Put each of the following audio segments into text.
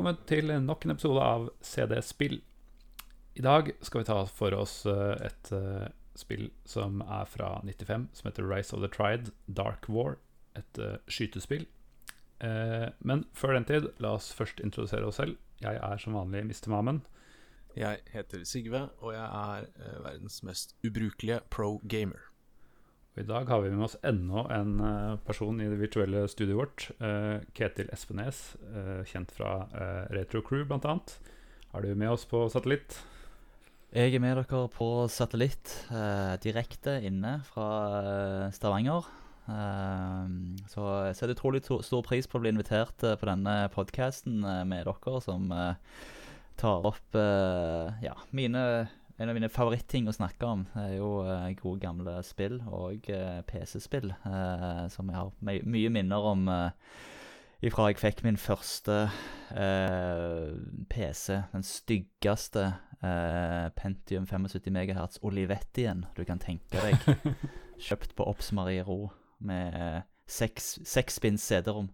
Velkommen til nok en episode av CD Spill. I dag skal vi ta for oss eh, et eh, spill som er fra 95, som heter Rise of the Tried Dark War. Et eh, skytespill. Men før den tid, la oss først introdusere oss selv. Jeg er som vanlig Mr. Mamen. Jeg heter Sigve, og jeg er verdens mest ubrukelige pro-gamer. Og I dag har vi med oss enda en eh, person i det virtuelle studioet vårt. eh, Ketil Espenes, eh, kjent fra Retro Crew bl.a. Er du med oss på satellitt? Jeg er med dere på satellitt, direkte inne fra Stavanger. Så jeg setter utrolig stor pris på å bli invitert på denne podkasten med dere, som tar opp ja, mine, en av mine favoritting å snakke om. Er jo eh, gode, gamle spill og eh, PC-spill, eh, som jeg har my mye minner om. eh, Ifra jeg fikk min første PC, den styggeste Pentium 75 MHz Olivettien du kan tenke deg. Kjøpt på Oppsmarie Ro med seks seks CD-rom.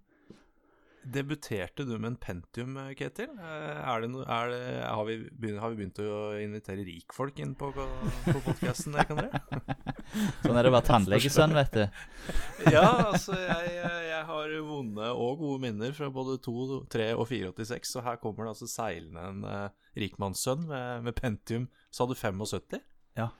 Debuterte du med en Pentium, eh, Ketil? Eh, Er det no, er det, har, vi begynt, har vi begynt å invitere rikfolk inn på, på podkasten? Sånn er det å være tannlegesønn, vet du. Ja, altså, jeg, jeg har vonde og gode minner fra både 2, 3 og 486, så her kommer det altså seilende en uh, rikmannssønn med, med Pentium. Sa du 75? Ja.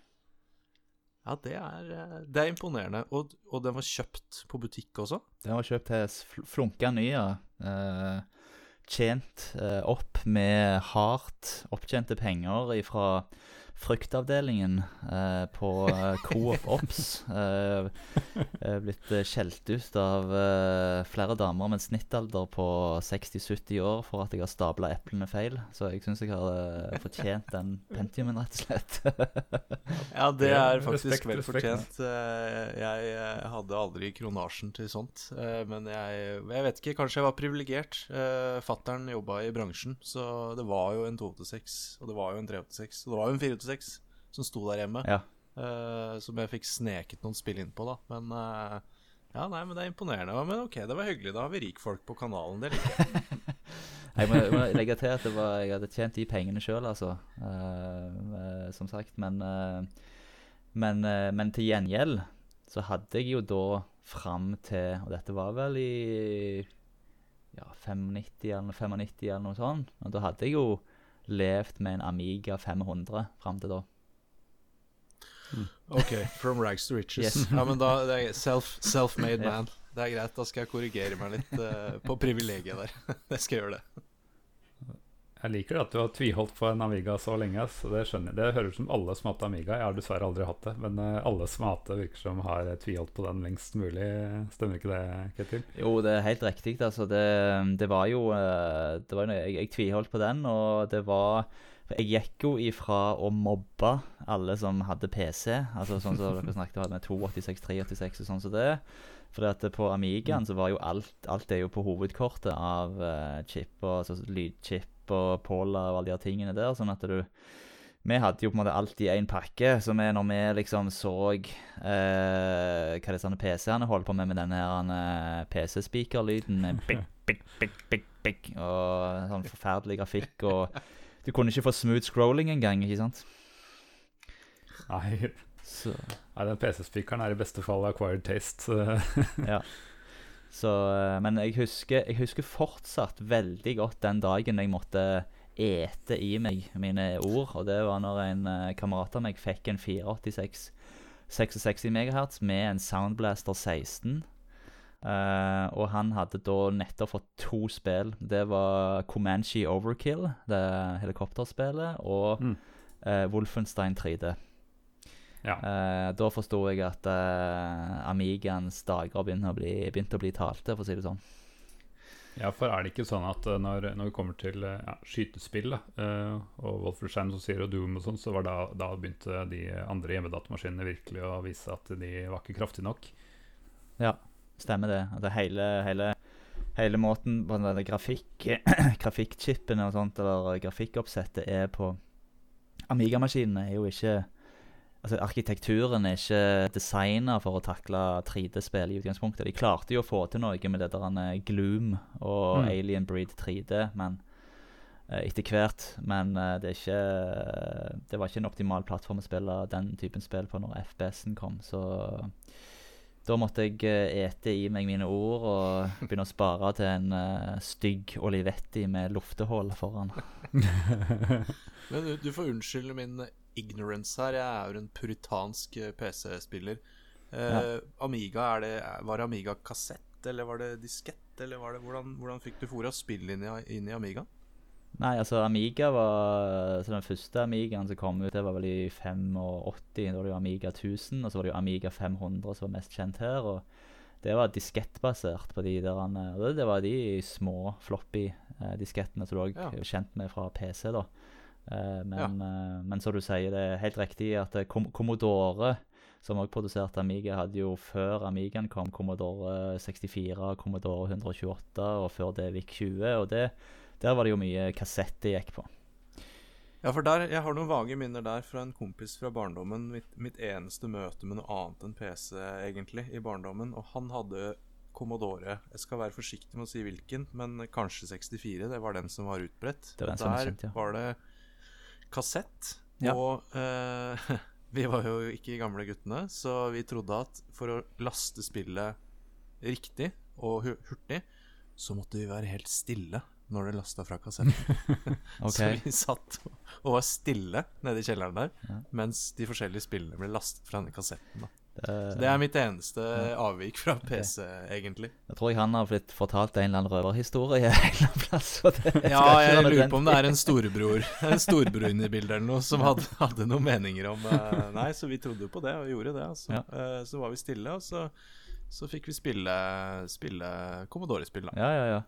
Ja, det er, det er imponerende. Og, og den var kjøpt på butikk også? Den var kjøpt til flunka ny, ja. Eh, tjent eh, opp med hardt opptjente penger fra fruktavdelingen eh, på eh, Coop Ops. Eh, er blitt eh, skjelt ut av eh, flere damer med en snittalder på 60-70 år for at jeg har stabla eplene feil. Så jeg syns jeg har eh, fortjent den Pentiumen, rett og slett. Ja, det er faktisk respekt, vel fortjent. Eh, Jeg eh, hadde aldri kronasjen til sånt. eh, Men jeg, jeg vet ikke, kanskje jeg var privilegert. Eh, Fattern jobba i bransjen, så det var jo en 286, og det var jo en 386, og det var jo en 486 som sto der hjemme. ja. Uh, Som jeg fikk sneket noen spill inn på, da. Men uh, ja, nei, men det er imponerende. Men ok, det var hyggelig. Da har vi rikfolk på kanalen. Det liker jeg. Jeg må, må legge til at det var, jeg hadde tjent de pengene sjøl, altså. Uh, eh, som sagt. Men, eh, men, men til gjengjeld så hadde jeg jo da fram til Og dette var vel i ja, 95 eller 95 eller noe sånt. Og da hadde jeg jo levd med en Amiga 500 fram til da. Ok, from rags to riches. Yes. Ja, men da det er self, Self-made man. Det er greit, da skal jeg korrigere meg litt uh, på privilegiet der. jeg skal gjøre det. Jeg liker at du har tviholdt på en Amiga så lenge. Så Det skjønner jeg. Det høres ut som alle som har hatt Amiga. Jeg har dessverre aldri hatt det, men eh, alle som har hatt det, virker som har tviholdt på den lengst mulig. Stemmer ikke det, Ketil? Jo, det er helt riktig. Altså, det, det var jo eh, det var, jeg, jeg tviholdt på den, og det var Jeg gikk jo ifra å mobbe alle som hadde PC, altså sånn som dere snakket om med 286, 386 og sånn som det. For at på Amigaen så var jo alt Alt er jo på hovedkortet av uh, chip og altså, lydchip og Pola og alle de tingene der, sånn at du vi hadde jo på en måte alt i én pakke, så vi, når vi liksom så eh, hva sånne PC-ene holdt på med med denne her eh, PC-speaker-lyden med bikk, bikk, bikk, bikk, bikk, og sånn forferdelig grafikk, og du kunne ikke få smooth scrolling engang, ikke sant? Nei, Så, Nei den PC-spikeren er i beste fall acquired taste. ja. Så, eh, men jeg husker, jeg husker fortsatt veldig godt den dagen jeg måtte ete i meg mine ord, og det var når en eh, kamerat av meg fikk en 486 66 MHz med en Soundblaster 16. Uh, og han hadde da nettopp fått to spill. Det var Comanche Overkill, det helikopterspillet, og Mm. uh, Wolfenstein 3D. Ja. Eh, da forsto jeg at eh, Amigaens dager begynte å, bli, begynte å bli talte, for å si det sånn. Ja, for er det ikke sånn at eh, når, når vi kommer til eh, ja, skytespill da, eh, og Wolfenstein som sier og Doom og sånn, så var da, da begynte de andre hjemmedatamaskinene virkelig å vise at de var ikke kraftige nok. Ja, stemmer det. At det hele, hele, hele måten på den grafikk, grafikkchipen og sånt, eller grafikkoppsettet er på Amiga-maskinene, er jo ikke Altså, Arkitekturen er ikke designa for å takle 3D-spill i utgangspunktet. De klarte jo å få til noe med det der han, eh, Gloom og Mm. Alien Breed 3D, men eh, etter hvert. Men eh, det er ikke Det var ikke en optimal plattform å spille den typen spill på når FBS-en kom, så da måtte jeg ete i meg mine ord og begynne å spare til en stygg Olivetti med luftehull foran. Men du, du får unnskylde min ignorance her. Jeg er jo en puritansk eh, PC-spiller. Eh, Ja. Amiga, det, var det Amiga kassett, eller var det diskett? Eller var det, hvordan, hvordan fikk du fôra spill inn i, inn i Amiga? Nei, altså Amiga var så Den første Amigaen som kom ut, det var vel i 85. Da var det jo Amiga 1000, og så var det jo Amiga 500 som var mest kjent her. og Det var diskettbasert på de der og det, var de små floppy-diskettene som du òg Ja. er kjent med fra PC. da. Eh, men, ja. men som du sier, det er helt riktig at eh, Commodore, som også produserte Amiga, hadde jo før Amigaen kom, Commodore 64, Commodore 128, og før det VIC 20. og det der var det jo mye kassett det gikk på. Ja, for der, Jeg har noen vage minner der fra en kompis fra barndommen. Mitt, mitt eneste møte med noe annet enn PC egentlig i barndommen. Og han hadde Commodore. Jeg skal være forsiktig med å si hvilken, men kanskje 64. Det var den som var utbredt. Det var den som var kjent, ja. var det kassett. Ja. Og eh, vi var jo ikke gamle guttene, så vi trodde at for å laste spillet riktig og hurtig, så måtte vi være helt stille når det lasta fra kassetten. okay. Så vi satt og var stille nede i kjelleren der Ja. mens de forskjellige spillene ble lastet fra denne kassetten. Da. Det, Så det er mitt eneste avvik fra PC, egentlig. Jeg tror jeg han har blitt fortalt en eller annen røverhistorie Ja, jeg lurer på om det er en storebror En storebror inni i bildet eller noe som hadde, hadde noen meninger om eh, Nei, så vi trodde på det og gjorde det. Altså. Ja. Eh, så var vi stille, og så, så fikk vi spille, spille Commodore-spill, da. Ja, ja, ja.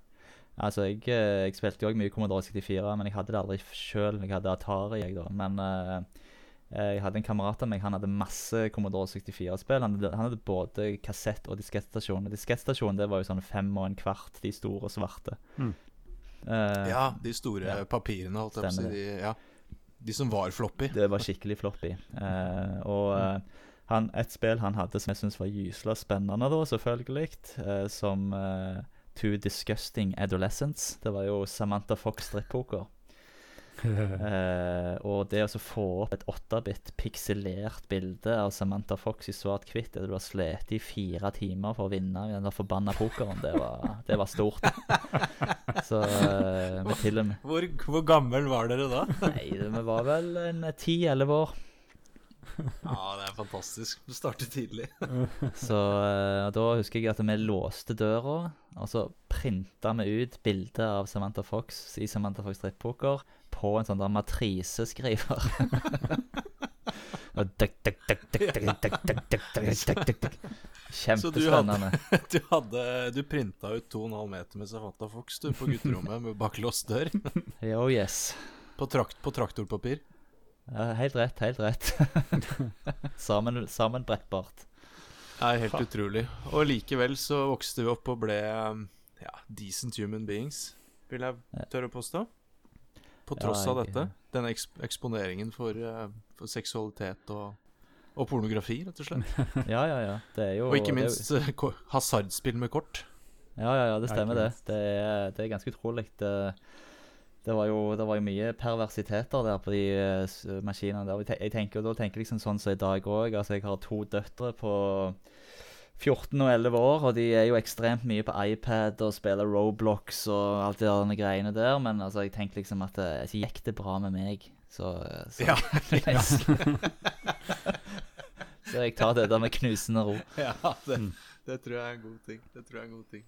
Altså, jeg, eh, jeg spilte jo også mye Commodore 64, men jeg hadde det aldri sjøl. Jeg hadde Atari, jeg, da. Men eh, jeg hadde en kamerat av meg, han hadde masse Commodore 64-spill. Han, han hadde både kassett- og diskettstasjon. Diskettstasjonen Diskettstasjon det var jo sånn fem og en kvart, de store svarte. Mm. Uh, Ja, de store ja. papirene, holdt jeg på å si. De, ja. de som var floppy. Det var skikkelig floppy. Uh, og uh, han, et spill han hadde som jeg syntes var gysla spennende, da, selvfølgelig, eh, som eh, Two Disgusting Adolescents. Det var jo Samantha Fox strippoker. Eh, og det å få opp et 8-bit pikselert bilde av Samantha Fox i svart-hvitt etter du har slitt i fire timer for å vinne i den der forbanna pokeren, det var, det var stort. Så uh, vi til og med Hvor, hvor gammel var dere da? Nei, vi var vel en ti-elleve år. Ja, det er fantastisk. Du starter tidlig. Så uh, da husker jeg at vi låste døra, og så printa vi ut bilde av Samantha Fox i Samantha Fox strippoker på en sånn der matriseskriver. Kjempespennende. Så du hadde, du, hadde, du printa ut 2,5 meter med Savata Fox du, på gutterommet med baklåst dør? oh, yes. På, trakt, på traktorpapir? Ja, helt rett, helt rett. Sammen, sammenbrettbart. Det er helt utrolig. Og likevel så vokste vi opp og ble ja, decent human beings, vil jeg tørre å påstå. På Ja, tross av dette. Denne eksp eksponeringen for, uh, for seksualitet og, og pornografi, rett og slett. Ja, ja, ja. Det er jo Og ikke det er jo- minst hasardspill med kort. Ja, ja, ja, det stemmer det. Det er, det er ganske utrolig. Det, det, var jo, det var jo mye perversiteter der på de uh, maskinene der. Jeg tenker, da tenker liksom sånn som i dag òg. Altså, jeg har to døtre på 14 og 11 år, og de er jo ekstremt mye på iPad og spiller Roblox og alt det der greiene der, men altså, jeg tenkte liksom at det så gikk det bra med meg, så, så, Ja, så jeg tar det der med knusende ro. ja det, det tror jeg er en god ting. Det tror jeg er en god ting.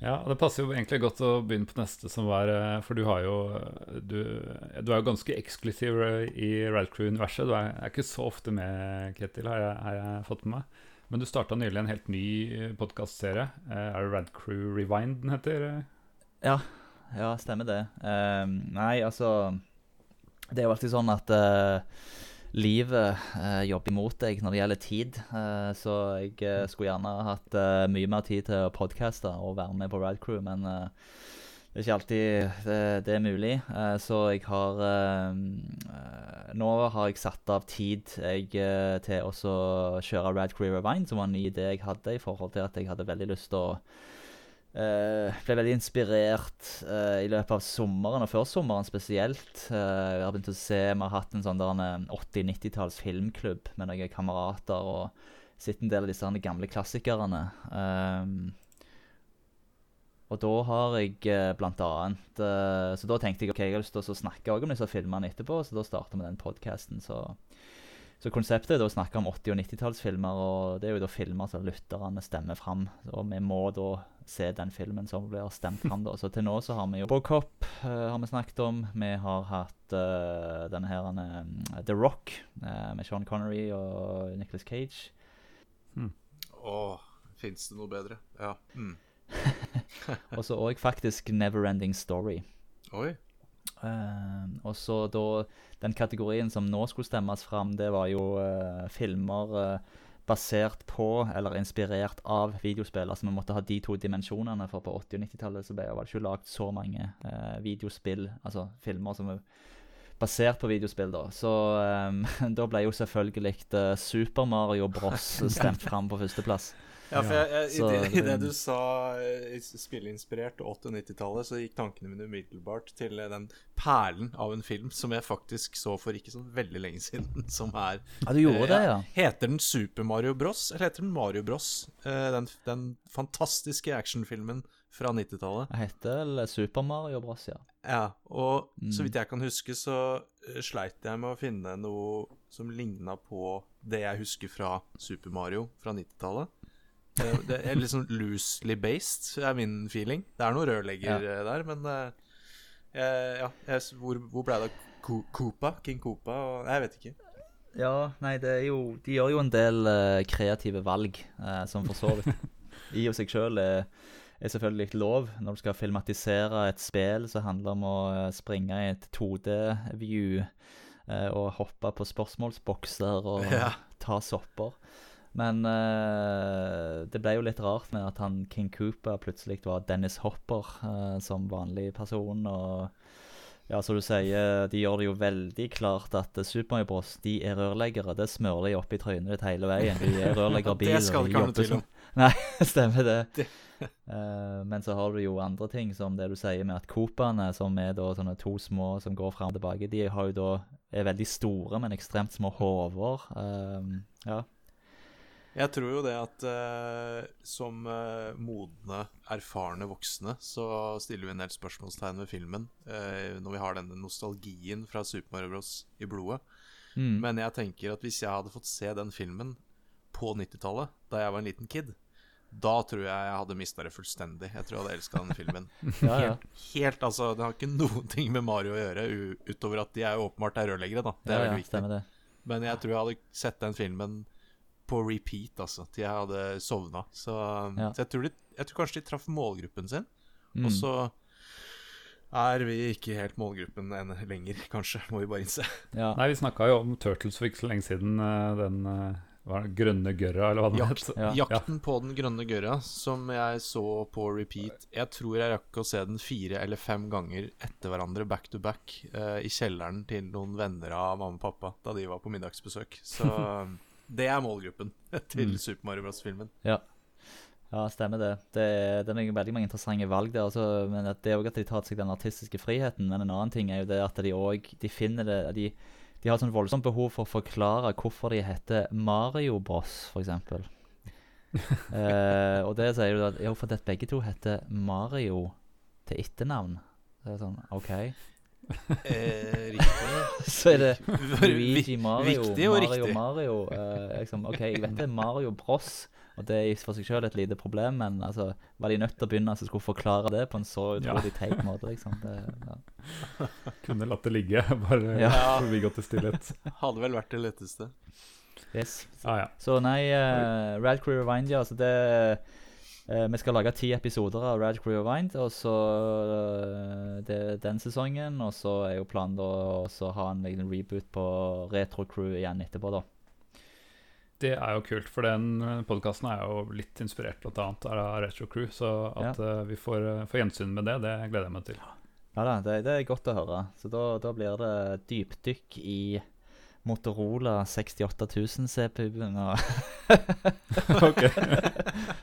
Ja, og det passer jo egentlig godt å begynne på neste, som var eh, For du har jo Du, du er jo ganske eksklusiv eh, i Radcrew-universet. Du er, er ikke så ofte med, Ketil, har jeg, har jeg fått med meg. Men du starta nylig en helt ny podkastserie. Er det Radcrew Rewind den heter? Ja, ja, stemmer det. Uh, nei, altså Det er jo alltid sånn at uh, livet eh, jobber imot deg når det gjelder tid. Eh, så jeg eh, skulle gjerne hatt eh, mye mer tid til å podcaste og være med på Radcrew, men eh, det er ikke alltid det, det er mulig. Eh, så jeg har eh, eh, Nå har jeg satt av tid jeg, eh, til å kjøre Rad Career Rewind, som var en ny idé jeg hadde i forhold til at jeg hadde veldig lyst til å eh, Ble veldig inspirert eh, i løpet av sommeren, og før sommeren spesielt. Eh, jeg har å se Vi har hatt en sånn 80-90-talls filmklubb med noen kamerater og sett en del av disse gamle klassikerne. Um, og da har jeg eh, blant annet eh, Så da tenkte jeg ok, jeg har lyst til å snakke også om disse filmene etterpå, så da starter vi den podkasten. Så, så konseptet er da å snakke om 80- og 90-tallsfilmer, og det er jo da filmer som lytterne stemmer fram. Og vi må da se den filmen som blir stemt fram, da. Så til nå så har vi jo Bocop uh, har vi snakket om. Vi har hatt uh, denne her uh, The Rock uh, med Sean Connery og Nicholas Cage. Åh, fins det noe bedre? Ja. Mm. Og så òg faktisk Neverending Story. Oi. Uh, og så da Den kategorien som nå skulle stemmes fram, det var jo uh, filmer uh, basert på eller inspirert av videospill. Altså vi måtte ha de to dimensjonene, for på 80- og 90-tallet så ble det ikke lagd så mange eh, videospill, altså filmer som er basert på videospill, da. Så um, da ble jo selvfølgelig Super Mario Bros. stemt fram på førsteplass. Ja, for jeg, jeg, Så i, det, i det du sa eh, spilleinspirert 80- og 90-tallet, så gikk tankene mine umiddelbart til eh, den perlen av en film som jeg faktisk så for ikke så veldig lenge siden, som er Ja, du gjorde Eh, det, ja? Heter den Super Mario Bros, eller heter den Mario Bros? Eh, den, den fantastiske actionfilmen fra 90-tallet. Det heter vel Super Mario Bros, ja. Ja, og Mm. så vidt jeg kan huske, så eh, sleit jeg med å finne noe som ligna på det jeg husker fra Super Mario fra 90-tallet. Eh, Det er litt sånn loosely based, er min feeling. Det er noen rørlegger ja. der, men eh, jeg, ja, jeg, hvor, hvor ble det av Koopa? King Koopa? Og, jeg vet ikke. Ja, nei, det er jo De gjør jo en del uh, kreative valg, uh, som for så vidt i og seg sjøl er, er selvfølgelig lov. Når du skal filmatisere et spill som handler om å eh, springe i et 2D-view uh, og hoppe på spørsmålsbokser og Ja. ta sopper. Men uh, det ble jo litt rart med at han King Cooper plutselig var Dennis Hopper uh, som vanlig person. og ja, som du sier, de gjør det jo veldig klart at Supermario Super Mario Bros. de er rørleggere. Det smører de opp i trynet ditt hele veien. De er rørleggerbiler. Det skal du ikke ha noe tvil om. Nei, stemmer det. Det- Uh, men så har du jo andre ting, som det du sier med at Coopene, som er da sånne to små som går fram og tilbake, de har jo da er veldig store, men ekstremt små hoder. Uh, ja. Jeg tror jo det at eh, som eh, modne, erfarne voksne så stiller vi en del spørsmålstegn ved filmen eh, når vi har denne nostalgien fra Super Mario Bros. i blodet. Mm. Men jeg tenker at hvis jeg hadde fått se den filmen på 90-tallet, da jeg var en liten kid, da tror jeg jeg hadde mista det fullstendig. Jeg tror jeg hadde elska den filmen. ja, ja. Helt, altså, Det har ikke noen ting med Mario å gjøre, utover at de er åpenbart er rørleggere, da. Det er ja, veldig viktig. Men jeg tror jeg hadde sett den filmen på repeat, altså, til jeg hadde sovna. Så, Ja. så jeg, tror de, jeg tror kanskje de traff målgruppen sin, Mm. og så er vi ikke helt målgruppen enn lenger, kanskje, må vi bare innse. Ja. Nei, vi snakka jo om Turtles for ikke så lenge siden. eh, Den eh, hva det, grønne gørra, eller hva det Jakt, het. Ja. Jakten på den grønne gørra, som jeg så på repeat Jeg tror jeg rakk å se den fire eller fem ganger etter hverandre, back to back, uh, i kjelleren til noen venner av mamma og pappa da de var på middagsbesøk. Så det er målgruppen til Mm. Super Mario Bros.-filmen. Ja, stemmer det. Det er, det er veldig mange interessante valg der. Altså, men det er òg at de tar seg den artistiske friheten. Men en annen ting er jo det at de òg de finner det de, de har et sånt voldsomt behov for å forklare hvorfor de heter Mario Bros, f.eks. eh, og det sier du at jo, fordi det begge to heter Mario til etternavn. Det er sånn, OK. Eh, riktig. Så er det Luigi Mario, viktig og Mario riktig. Mario. eh, liksom, OK, jeg vet det er Mario Bros, og det er i for seg selv et lite problem, men altså, var de nødt til å begynne så skulle forklare det på en så utrolig teit måte, liksom? Det, ja. Kunne latt det ligge, bare Ja. forbigått til stillhet. Hadde vel vært det letteste. Yes. Ah, ja. Så nei, uh, Radcrew Rewind, ja. Altså det eh, Vi skal lage ti episoder av Rad Crew Wind og så eh, det den sesongen. Og så er jo planen da å ha en liten reboot på Retro Crew igjen etterpå, da. Det er jo kult, for den podkasten er jo litt inspirert annet av Retro Crew. Så at eh, vi får, eh, får gjensyn med det, det gleder jeg meg til. Ja da, det, det er godt å høre. Så da, da blir det dypdykk i Motorola 68000 CPU-en og.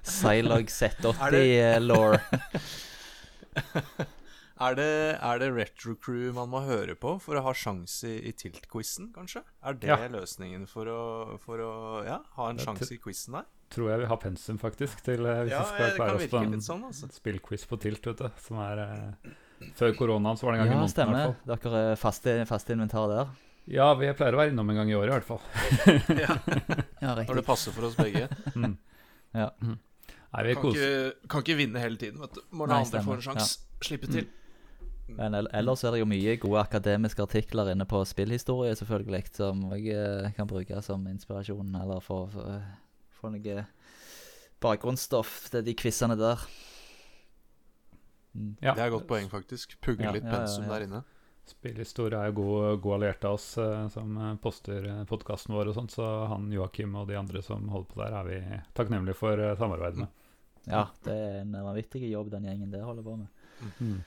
Zilog Er Z80-law. Er det, er det Retro Crew man må høre på for å ha sjanse i, i Tilt-quizen, kanskje? Er det Ja. løsningen for å, for å ja, ha en sjanse i quizen der? Tror jeg vi har pensum, faktisk, til eh, hvis Ja, vi skal klare oss på en sånn, altså. spillquiz på Tilt, vet du. Som er eh, Før koronaen så var det en gang i Ja, måneden. Ja, stemmer. Dere er faste, faste inventar der. Ja, vi pleier å være innom en gang i året, i hvert fall. Ja, Når det passer for oss begge. Mm. Ja. Mm. Nei, vi Kan ikke, kan ikke vinne hele tiden, vet du. Må la andre få en sjanse. Slippe til. Men ellers er det jo mye gode akademiske artikler inne på spillhistorie, selvfølgelig, som jeg eh, kan bruke som inspirasjon, eller få få- noe bakgrunnsstoff til de quizene der. Mm. Ja, Det er et godt poeng, faktisk. Pugge Ja, litt ja, ja, pensum ja. der inne. Spillhistorie er jo god, god alliert av oss eh, som eh, poster podkasten vår og sånt, så han Joakim og de andre som holder på der, er vi takknemlige for samarbeidet med. Ja, det er en vanvittig jobb den gjengen der holder på med. Mm.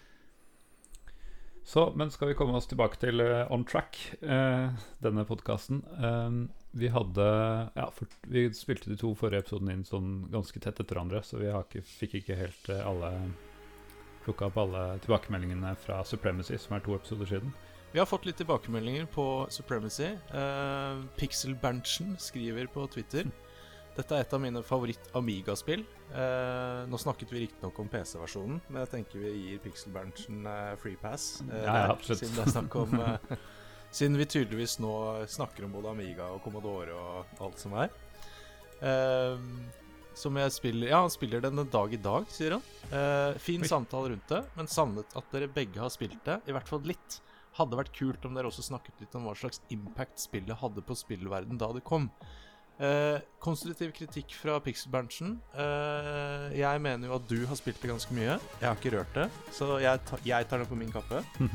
Så, men skal vi komme oss tilbake til uh, On Track, uh, denne podkasten. vi hadde Ja, for, vi spilte de to forrige episodene inn sånn ganske tett etter hverandre, så vi har ikke, fikk ikke helt uh, alle plukka opp alle tilbakemeldingene fra Supremacy, som er to episoder siden. Vi har fått litt tilbakemeldinger på Supremacy. Uh, Pixel-Berntsen skriver på Twitter Dette er et av mine favoritt-Amiga-spill. Eh, nå snakket vi riktignok om PC-versjonen, men jeg tenker vi gir Pixel-Berntsen uh, free pass. eh, Ja, ja, absolutt. Siden det er snakk om eh, Siden vi tydeligvis nå snakker om både Amiga og Commodore og alt som er. Som jeg spiller Ja, han spiller den en dag i dag, sier han. Eh, fin Oi. samtale rundt det, men savnet at dere begge har spilt det. I hvert fall litt. Hadde vært kult om dere også snakket litt om hva slags impact spillet hadde på spillverden da det kom. Eh, konstruktiv kritikk fra Pixel-Berntsen. Eh, jeg mener jo at du har spilt det ganske mye. Jeg har ikke rørt det, så jeg, ta, jeg tar det på min kappe.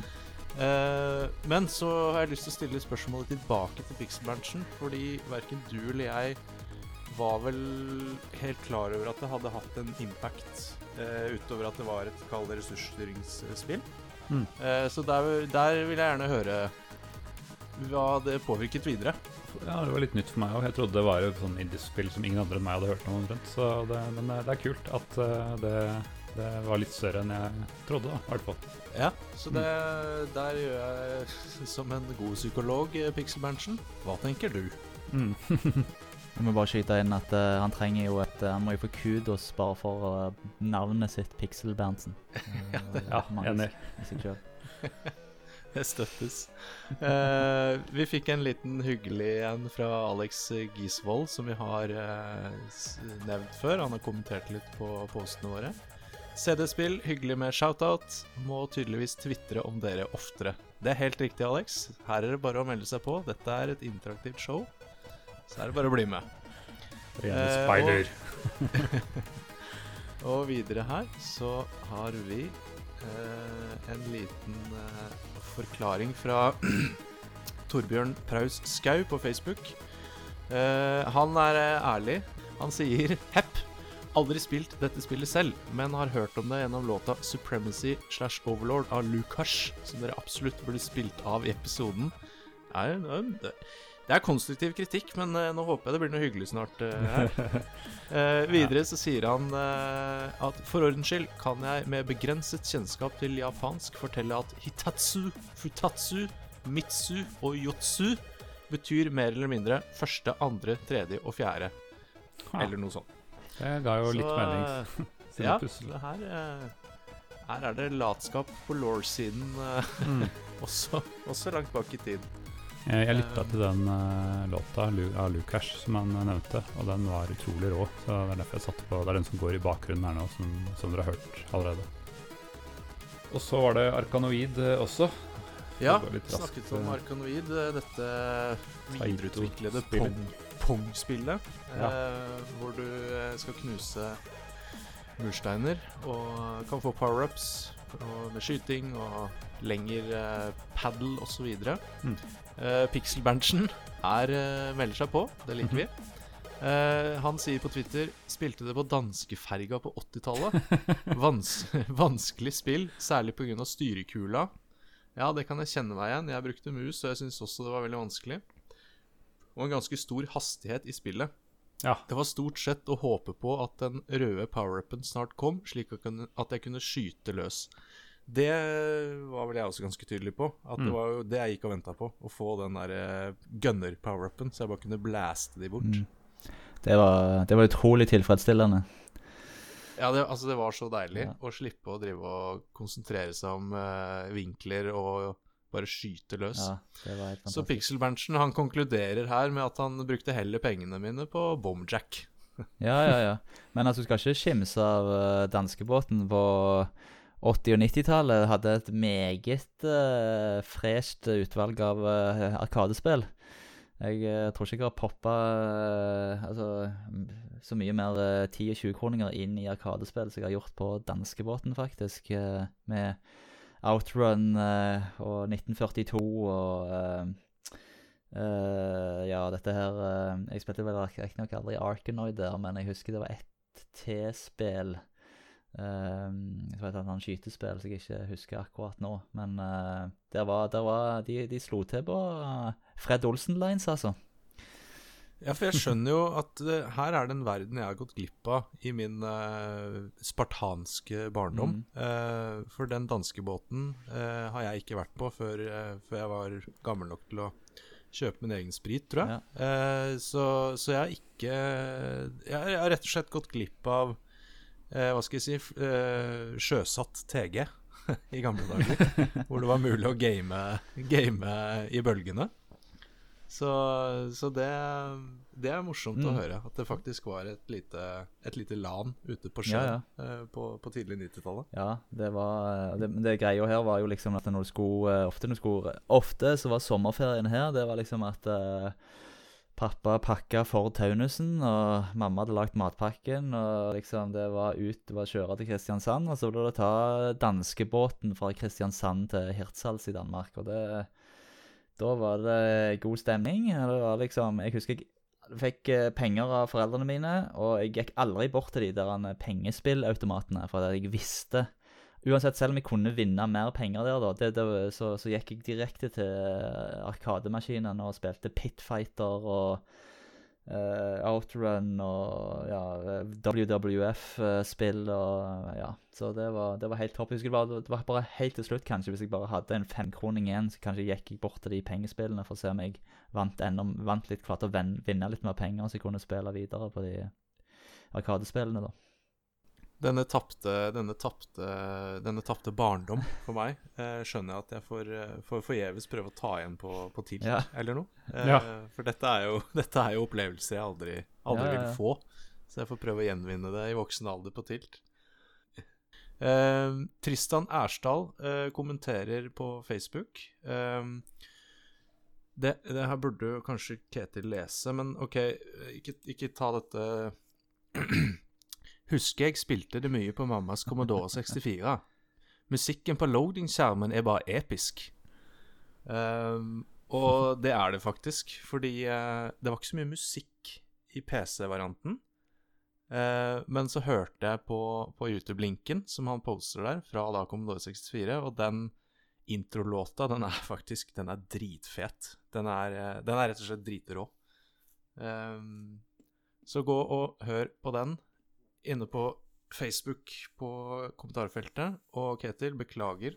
Eh, men så har jeg lyst til å stille spørsmålet tilbake til Pixel-Berntsen, fordi verken du eller jeg var vel helt klar over at det hadde hatt en impact eh, utover at det var et kall det ressursstyringsspill. Mm. Eh, så der, der vil jeg gjerne høre hva det påvirket videre. Ja, Det var litt nytt for meg òg. Jeg trodde det var et sånn indiespill som ingen andre enn meg hadde hørt om. omtrent. Så det, men det, det er kult at eh, det, det var litt større enn jeg trodde, da, i hvert fall. Ja, så det, der gjør jeg som en god psykolog, eh, Pixel Berntsen. Hva tenker du? Mm. Jeg må bare skyte inn at uh, han trenger jo et eh, Han må jo få kudos bare for uh, navnet sitt, Pixel-Berntsen. Ja, Ja, enig. Det støttes. Uh, vi fikk en liten hyggelig en fra Alex Gisvold, som vi har nevnt før. Han har kommentert litt på postene våre. CD-spill, hyggelig med shoutout. Må tydeligvis tvitre om dere oftere. Det er helt riktig, Alex. Her er det bare å melde seg på. Dette er et interaktivt show, så er det bare å bli med. Rene Eh, Og, Og videre her så har vi eh, en liten eh, forklaring fra Torbjørn Praus Skau på Facebook. Eh, han er eh, ærlig. Han sier Hepp. Aldri spilt dette spillet selv, men har hørt om det gjennom låta 'Supremacy slash Overlord' av Lukas, som dere absolutt burde spilt av i episoden. Nei, det det er konstruktiv kritikk, men eh, nå håper jeg det blir noe hyggelig snart eh, her. Eh, videre så sier han eh, at for ordens skyld kan jeg med begrenset kjennskap til japansk fortelle at hitatsu, futatsu, mitsu og yotsu betyr mer eller mindre første, andre, tredje og fjerde. Ha, Eller noe sånt. det ga jo litt Så, mening. eh, ja, det her, eh, her er det latskap på law-siden Mm. også, også langt bak i tid. Jeg, jeg lytta til den uh, låta av Lukas som han eh, nevnte, og den var utrolig rå. Så Det er derfor jeg satte på Det er den som går i bakgrunnen her nå, som, som dere har hørt allerede. Og så var det Arkanoid eh, også. Ja, snakket om eh. Arkanoid, eh, dette videreutviklede Pong-spillet. Pong- Ja. eh, hvor du eh, skal knuse mursteiner og kan få power-ups med skyting og lengre eh, paddle osv. Mm. Uh, Pixel-Berntsen her uh, melder seg på, det liker vi. Uh, han sier på Twitter Spilte det på danskeferga på 80-tallet. Vans vanskelig spill, særlig pga. styrekula. Ja, det kan jeg kjenne meg igjen. Jeg brukte mus, og jeg syns også det var veldig vanskelig. Og en ganske stor hastighet i spillet. Ja. Det var stort sett å håpe på at den røde power-upen snart kom, slik at jeg kunne skyte løs. Det var vel jeg også ganske tydelig på. At det Mm. var jo det jeg gikk og venta på. Å få den der eh, gunner-power-upen, så jeg bare kunne blaste de bort. Mm. Det, var, det var utrolig tilfredsstillende. Ja, det, altså det var så deilig Ja. å slippe å drive og konsentrere seg om uh, vinkler og bare skyte løs. Ja, det var Så Pixel-Berntsen han konkluderer her med at han brukte heller pengene mine på Bomjack. Ja, ja, ja. Men altså, du skal ikke skimse av uh, danskebåten på 80- og 90-tallet. Hadde et meget uh, fresht utvalg av uh, Arkadespill. Jeg uh, tror ikke jeg har poppa altså, så mye mer uh, 10- og 20-kroninger inn i Arkadespill som jeg har gjort på danskebåten, faktisk. med Outrun og 1942 og Ja, dette her Jeg spilte vel riktignok aldri Arkanoid der, men jeg husker det var ett T-spill. Um, så vet jeg, han skytespill som jeg ikke husker akkurat nå. Men uh, der var, der var de, de slo til på eh, Fred Olsen-lines, altså. Ja, for jeg skjønner jo at uh, her er det en verden jeg har gått glipp av i min uh, spartanske barndom. Mm. For den danskebåten uh, har jeg ikke vært på før, før jeg var gammel nok til å kjøpe min egen sprit, tror jeg. Ja. Så, så jeg har ikke jeg, har- rett og slett gått glipp av Hva skal jeg si eh, sjøsatt TG i gamle dager. hvor det var mulig å game, game i bølgene. Så, så det, det er morsomt å Mm. høre. At det faktisk var et lite, et lite LAN ute på Ja, sjøen ja. eh, på, på tidlig 90-tallet. Ja, det var Det, det greia her var jo liksom at når du skulle eh, Ofte når du skulle Ofte så var sommerferien her Det var liksom at eh, pappa pakka for Taunusen, og mamma hadde lagd matpakken, og liksom det var ut Det var kjøre til Kristiansand, og så ble det ta danskebåten fra Kristiansand til Hirtshals i Danmark, og det Da var det god stemning. Det var liksom Jeg husker jeg fikk eh, penger av foreldrene mine, og jeg gikk aldri bort til de der eh, pengespillautomatene, for jeg visste Uansett, selv om jeg kunne vinne mer penger der, da, det, det, så, så gikk jeg direkte til arkademaskinene Arkademaskinen og spilte Pitfighter og uh, Outrun og ja, WWF-spill og ja. Så det var, det var helt topp. Jeg husker det var, det var bare helt til slutt, kanskje, hvis jeg bare hadde en femkroning igjen, så kanskje gikk jeg bort til de pengespillene for å se om jeg vant, enda, vant litt, klarte å vinne litt mer penger, så jeg kunne spille videre på de Arkadespillene, da. Denne tapte, denne tapte, denne tapte barndom for meg eh, skjønner jeg at jeg får, eh, får forgjeves prøve å ta igjen på, på tilt Ja. eller noe. Eh, Ja. For dette er, jo, dette er jo opplevelser jeg aldri, aldri Ja, ja, ja. vil få. Så jeg får prøve å gjenvinne det i voksen alder på tilt. Eh, Tristan Ersdal eh, kommenterer på Facebook. Eh, det, det her burde kanskje Ketil lese, men OK, ikke, ikke ta dette Husker jeg spilte det mye på mammas Commodore 64. Musikken på loading-skjermen er bare episk. Um, og det er det faktisk, fordi uh, det var ikke så mye musikk i PC-varianten. Uh, men så hørte jeg på, på YouTube-linken som han poster der, fra da Commodore 64, og den introlåta, den er faktisk Den er dritfet. Den er, uh, den er rett og slett dritrå. Um, så gå og hør på den inne på Facebook på kommentarfeltet. Og Ketil, beklager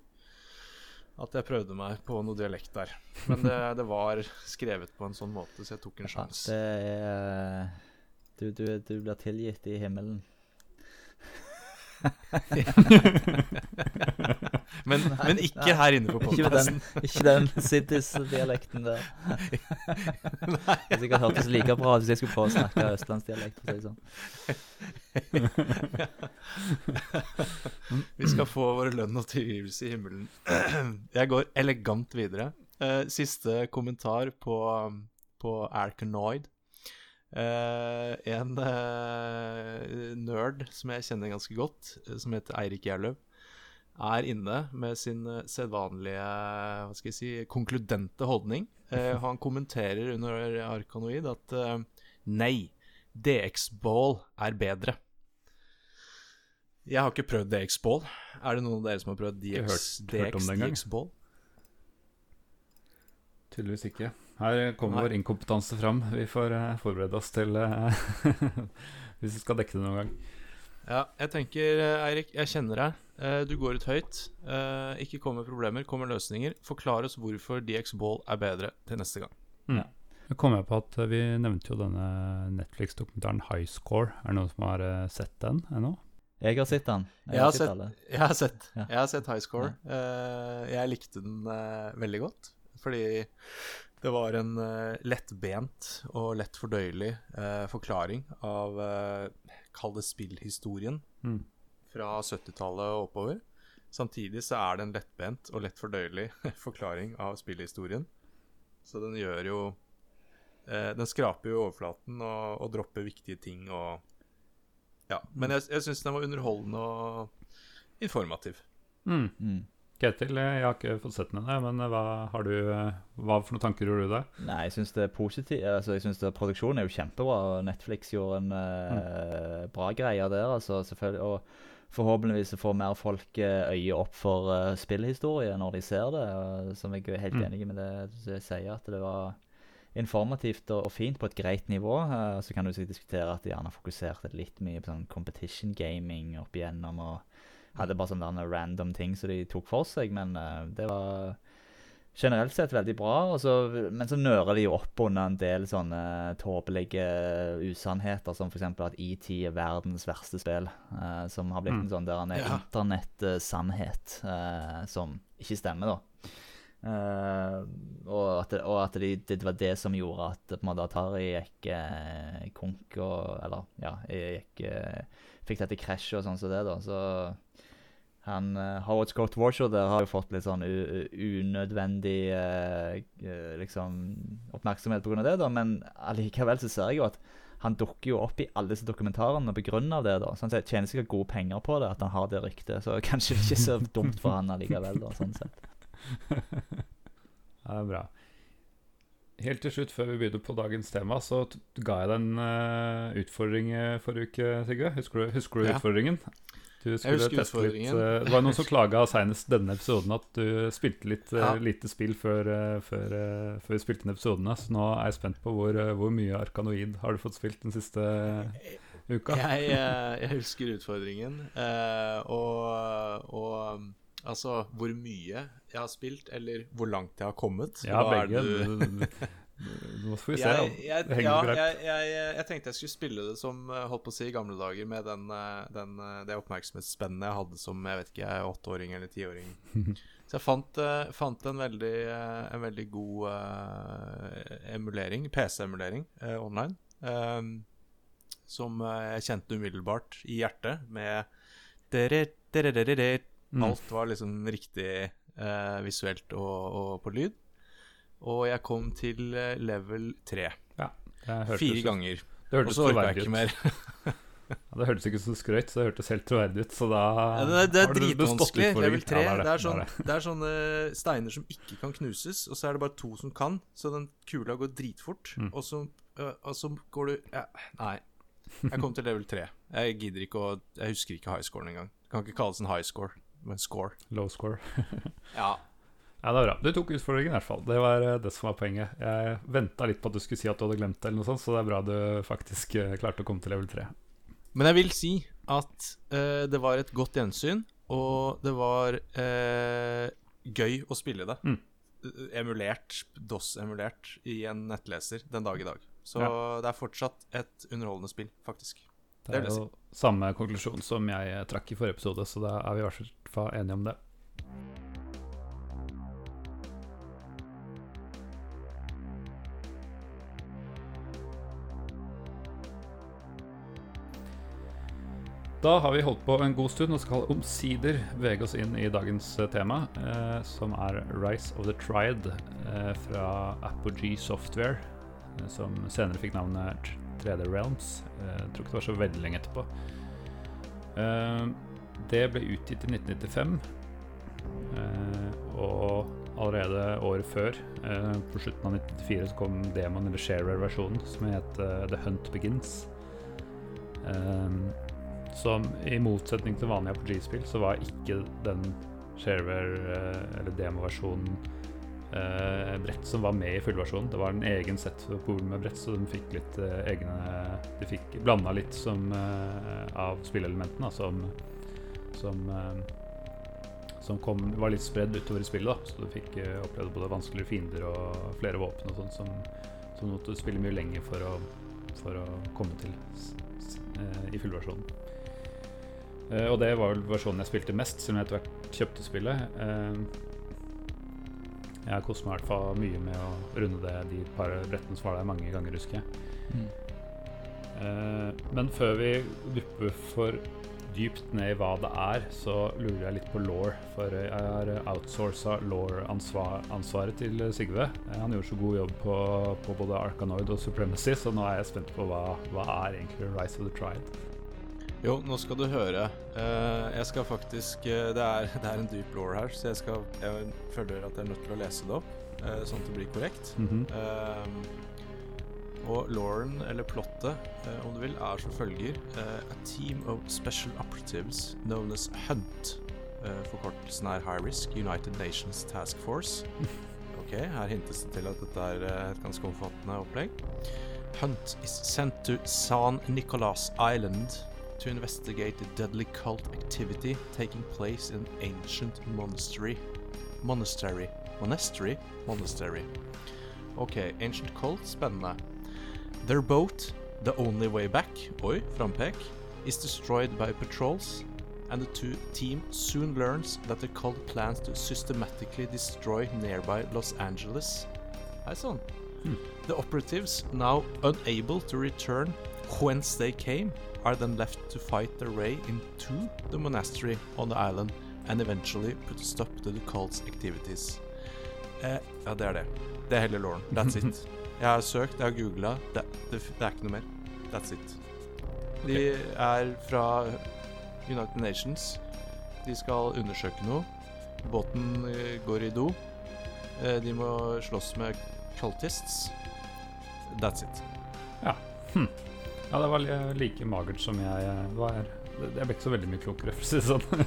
at jeg prøvde meg på noe dialekt der. Men det, det var skrevet på en sånn måte, så jeg tok en Ja, sjanse. det er du, du, du blir tilgitt i himmelen. Men, men ikke her inne på den, podkasten. ikke den Siddis-dialekten der. Det sikkert hørtes like bra ut hvis jeg skulle prøve å snakke østlandsdialekt. for å si sånn. Vi skal få vår lønn og tilgivelse i himmelen. Jeg går elegant videre. Eh, Siste kommentar på, på Arkanoid. Eh, en uh, nerd som jeg kjenner ganske godt, eh, som heter Eirik Gjerløv, er inne med sin sedvanlige hva skal jeg si, konkludente holdning. Uh, han kommenterer under Arkanoid at nei, DX-ball er bedre. Jeg har ikke prøvd DX-ball. Er det noen av dere som har prøvd Ikke DX, DX. Tydeligvis ikke. Her kommer Nei. vår inkompetanse fram. Vi får uh, forberede oss til uh, Hvis vi skal dekke det noen gang. Ja, jeg tenker, eh, Eirik, jeg kjenner deg. Eh, Du går ut høyt. Eh, Ikke kom med problemer, kom med løsninger. Forklar oss hvorfor DX-ball er bedre til neste gang. Nå kom jeg på at Vi nevnte jo denne Netflix-dokumentaren High Score. Er det noen som har sett den ennå? Jeg har sett den. Jeg har sett- alle. Jeg har sett, jeg har sett High Score. Eh, Jeg likte den veldig godt, fordi det var en uh, lettbent og lett fordøyelig uh, forklaring av uh, Kall det spillhistorien Mm. fra 70-tallet og oppover. Samtidig så er det en lettbent og lett fordøyelig forklaring av spillhistorien. Så den gjør jo uh, Den skraper jo overflaten og, og dropper viktige ting og Ja. Men jeg, jeg syns den var underholdende og informativ. Mm. Mm. Ketil, eh, jeg har ikke fått sett den ennå, men eh, hva har du eh, Hva for noen tanker gjorde du deg? Nei, jeg syns det er positivt. Altså, jeg synes det, Produksjonen er jo kjempebra. og Netflix gjorde en eh, bra greie der. altså selvfølgelig, Og forhåpentligvis får mer folk øye opp for uh, spillhistorie når de ser det. og som jeg er helt Mm. enig med det du sier, at det var informativt og, og fint på et greit nivå. Uh, så kan du sikkert diskutere at de gjerne fokuserte litt mye på sånn competition gaming opp igjennom. og hadde bare sånne random ting som de tok for seg, men eh, det var generelt sett veldig bra. Så, men så nører de jo opp under en del sånne tåpelige usannheter, som f.eks. at ET er verdens verste spill. Uh, som har blitt Mm. en sånn der en Ja. internett-sannhet eh, som ikke stemmer, da. Uh, og at, det, og at de, det var det som gjorde at på en måte, Atari gikk konk og Eller ja, gikk, fikk dette krasjet og sånn som det, da. Så han, eh, Howard Scott Warshaw der har jo fått litt sånn unødvendig uh, liksom oppmerksomhet pga. det, da, men allikevel så ser jeg jo at han dukker jo opp i alle disse dokumentarene pga. det. da, sånn sett Tjener sikkert gode penger på det, at han har det ryktet. Så kanskje det ikke er så dumt for han allikevel, da, sånn sett. Ja, det er bra. Helt til slutt, før vi begynner på dagens tema, så ga jeg deg en uh, utfordring forrige uke, Sigve. Husker du, husker du Ja. utfordringen? Du skulle teste litt eh, Det var noen som klaga senest denne episoden at du spilte litt eh, Ja. lite spill før, eh, før, før vi spilte inn episodene. Så nå er jeg spent på hvor, hvor mye Arkanoid har du fått spilt den siste uka? Jeg, jeg husker utfordringen, og, og altså hvor mye jeg har spilt, eller hvor langt jeg har kommet. Ja, begge. Du- Nå får vi se. jeg, jeg, Det henger ja, jeg, jeg, jeg tenkte jeg skulle spille det som eh, holdt på å si i gamle dager, med den, eh, den, eh, det oppmerksomhetsspennet jeg hadde som jeg vet ikke, åtteåring eller tiåring. Så jeg fant, fant en, veldig, en veldig god uh, emulering, PC-emulering uh, online, Um, som jeg kjente umiddelbart i hjertet, med. Mm. Alt var liksom riktig uh, visuelt og, og på lyd. Og jeg kom til eh, level 3. Ja, Fire ganger. Det Og så orka jeg ikke ut. mer. Ja, det hørtes ikke som skrøyt, så det hørtes helt troverdig ut. Så da Ja, det, er- det er dritvanskelig. Level 3. Ja, det, er sånn, det er det. det er sånne steiner som ikke kan knuses, og så er det bare to som kan. Så den kula går dritfort, Mm. og, så, og så går du ja, Nei. Jeg kom til level 3. Jeg gidder ikke å Jeg husker ikke high scoren engang. Det kan ikke kalles en high score, men score. Low score. Ja. Ja, det er bra. Du tok utfordringen i hvert fall. Det var eh, det som var poenget. Jeg venta litt på at du skulle si at du hadde glemt det, eller noe sånt, så det er bra du faktisk eh, klarte å komme til level 3. Men jeg vil si at uh, det var et godt gjensyn, og det var uh, gøy å spille det. Mm. Emulert, DOS-emulert, i en nettleser den dag i dag. Så Ja. det er fortsatt et underholdende spill, faktisk. Det Det er jo si. samme konklusjon som jeg trakk i forrige episode, så da er vi i hvert fall enige om det. Da har vi holdt på en god stund og skal omsider vege oss inn i dagens eh, tema, eh, som er Rise of the Triad eh, fra Apogee Software, eh, som senere fikk navnet 3D Realms. Eh, jeg tror ikke det var så veldig lenge etterpå. Eh, det ble utgitt i 1995, eh, og allerede året før, eh, på slutten av 1994, så kom demoen, eller shareware-versjonen, som het eh, The Hunt Begins. Um, som i motsetning til vanlige RPG-spill, så var ikke den shareware, eh, eller demoversjonen, eh, brett som var med i fullversjonen. Det var en egen sett pool med brett, så de fikk litt eh, egne De fikk blanda litt som, eh, av spillelementene, som, som eh, som kom, var litt spredd utover i spillet. da Så du fikk eh, oppleve både vanskeligere fiender og flere våpen og sånn som, som måtte spille mye lenger for å, for å komme til i fullversjonen. Eh, og det var vel versjonen jeg spilte mest, siden jeg etter hvert kjøpte spillet. Uh, jeg koste meg i hvert fall mye med å runde det de par brettene som var der mange ganger, husker jeg. Mm. Uh, men før vi dupper for dypt ned i hva det er, så lurer jeg litt på law. For jeg har outsourca law-ansvaret til Sigve. Han gjorde så god jobb på, på både Arkanoid og Supremacy, så nå er jeg spent på hva, hva er egentlig Rise of the Triad. Jo, nå skal du høre. Eh, jeg skal faktisk eh, det, er, det er en dyp law her, så jeg, skal, jeg føler at jeg er nødt til å lese det opp, eh, sånn at det blir korrekt. Mhm. Um, og Lauren, eller plottet, om du vil, er som følger A team of special operatives known as HUNT. Forkortelsen er High Risk United Nations Task Force. Ok, her hintes det til at dette er et ganske omfattende opplegg. Hunt is sent to San Nicolas Island to investigate the deadly cult activity taking place in ancient monastery. Monastery. Monastery? Monastery. Ok, Ancient Cult, spennende. Their boat, the only way back, oi, frampek, is destroyed by patrols, and the two team soon learns that the cult plans to systematically destroy nearby Los Angeles. Hei sann. Hmm. The operatives, now unable to return whence they came, are then left to fight their way into the monastery on the island and eventually put a stop to the cult's activities. Eh, ja, det er det. Det er hele Lauren. That's it. Jeg har søkt, jeg har googla. Det, det, det er ikke noe mer. That's it. De er fra United Nations. De skal undersøke noe. Båten eh, går i do. Eh, de må slåss med cultists. That's it. Ja, det var like magert som jeg eh, var. Jeg ble ikke så veldig mye klokere, for å si det sånn.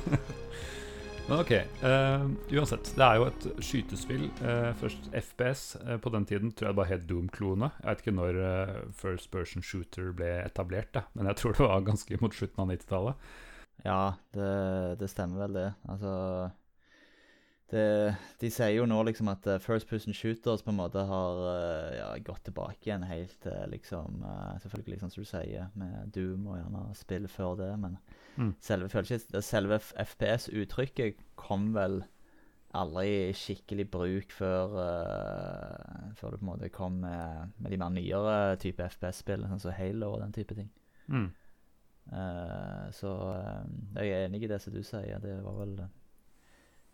Men ok. Uh, uansett, det er jo et skytespill. Uh, først FPS. Uh, på den tiden tror jeg det var helt Doom-klone. Jeg vet ikke når First Person Shooter ble etablert, da, men jeg tror det var ganske mot slutten av 90-tallet. Ja, det, det stemmer vel det. Altså det, De sier jo nå liksom at eh, First Person Shooters på en måte har eh, ja, gått tilbake igjen helt til liksom eh, Selvfølgelig, liksom som du sier, med Doom og gjerne spill før det, men Mm. selve, selve FPS-uttrykket kom vel aldri i skikkelig bruk før eh, Før det på en måte kom med, med de mer nyere type FPS-spill, sånn som Halo og den type ting. Mm. Eh, så eh, jeg er enig i det som du sier. Det var vel eh,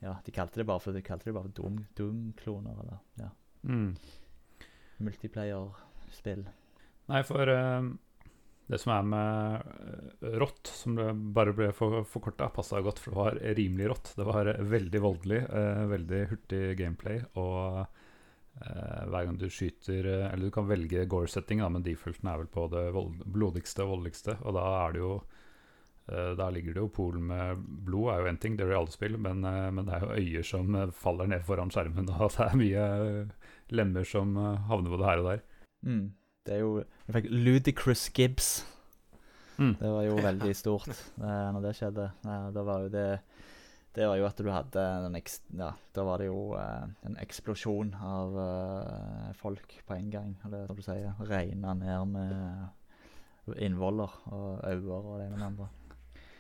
Ja, de kalte det bare for de kalte det bare for Doom- Doom-kloner, eller ja, Mm. multiplayer-spill. Nei, for uh, det som er med uh, rått, som det bare ble for, forkorta, passa godt, for det var rimelig rått. Det var eh, veldig voldelig, uh, veldig hurtig gameplay, og hver gang du skyter Eller du kan velge gore-setting, men defaulten er vel på det vold, blodigste og voldeligste, og da er det jo eh, da ligger det jo Polen med blod, er jo én ting, det er det alle spill, men, eh, men det er jo øyer som eh, faller ned foran skjermen, og det er mye lemmer som havner både her og der. Mm. Det er jo Jeg fikk Ludicrous Gibbs. Mm. Det var jo veldig stort eh, når det skjedde. Eh, da var jo det Det var jo at du hadde. Ja, da var det jo eh, en eksplosjon av eh, folk på en gang. Eller hva du sier. Regna ned med innvoller og øyne og det ene med det andre.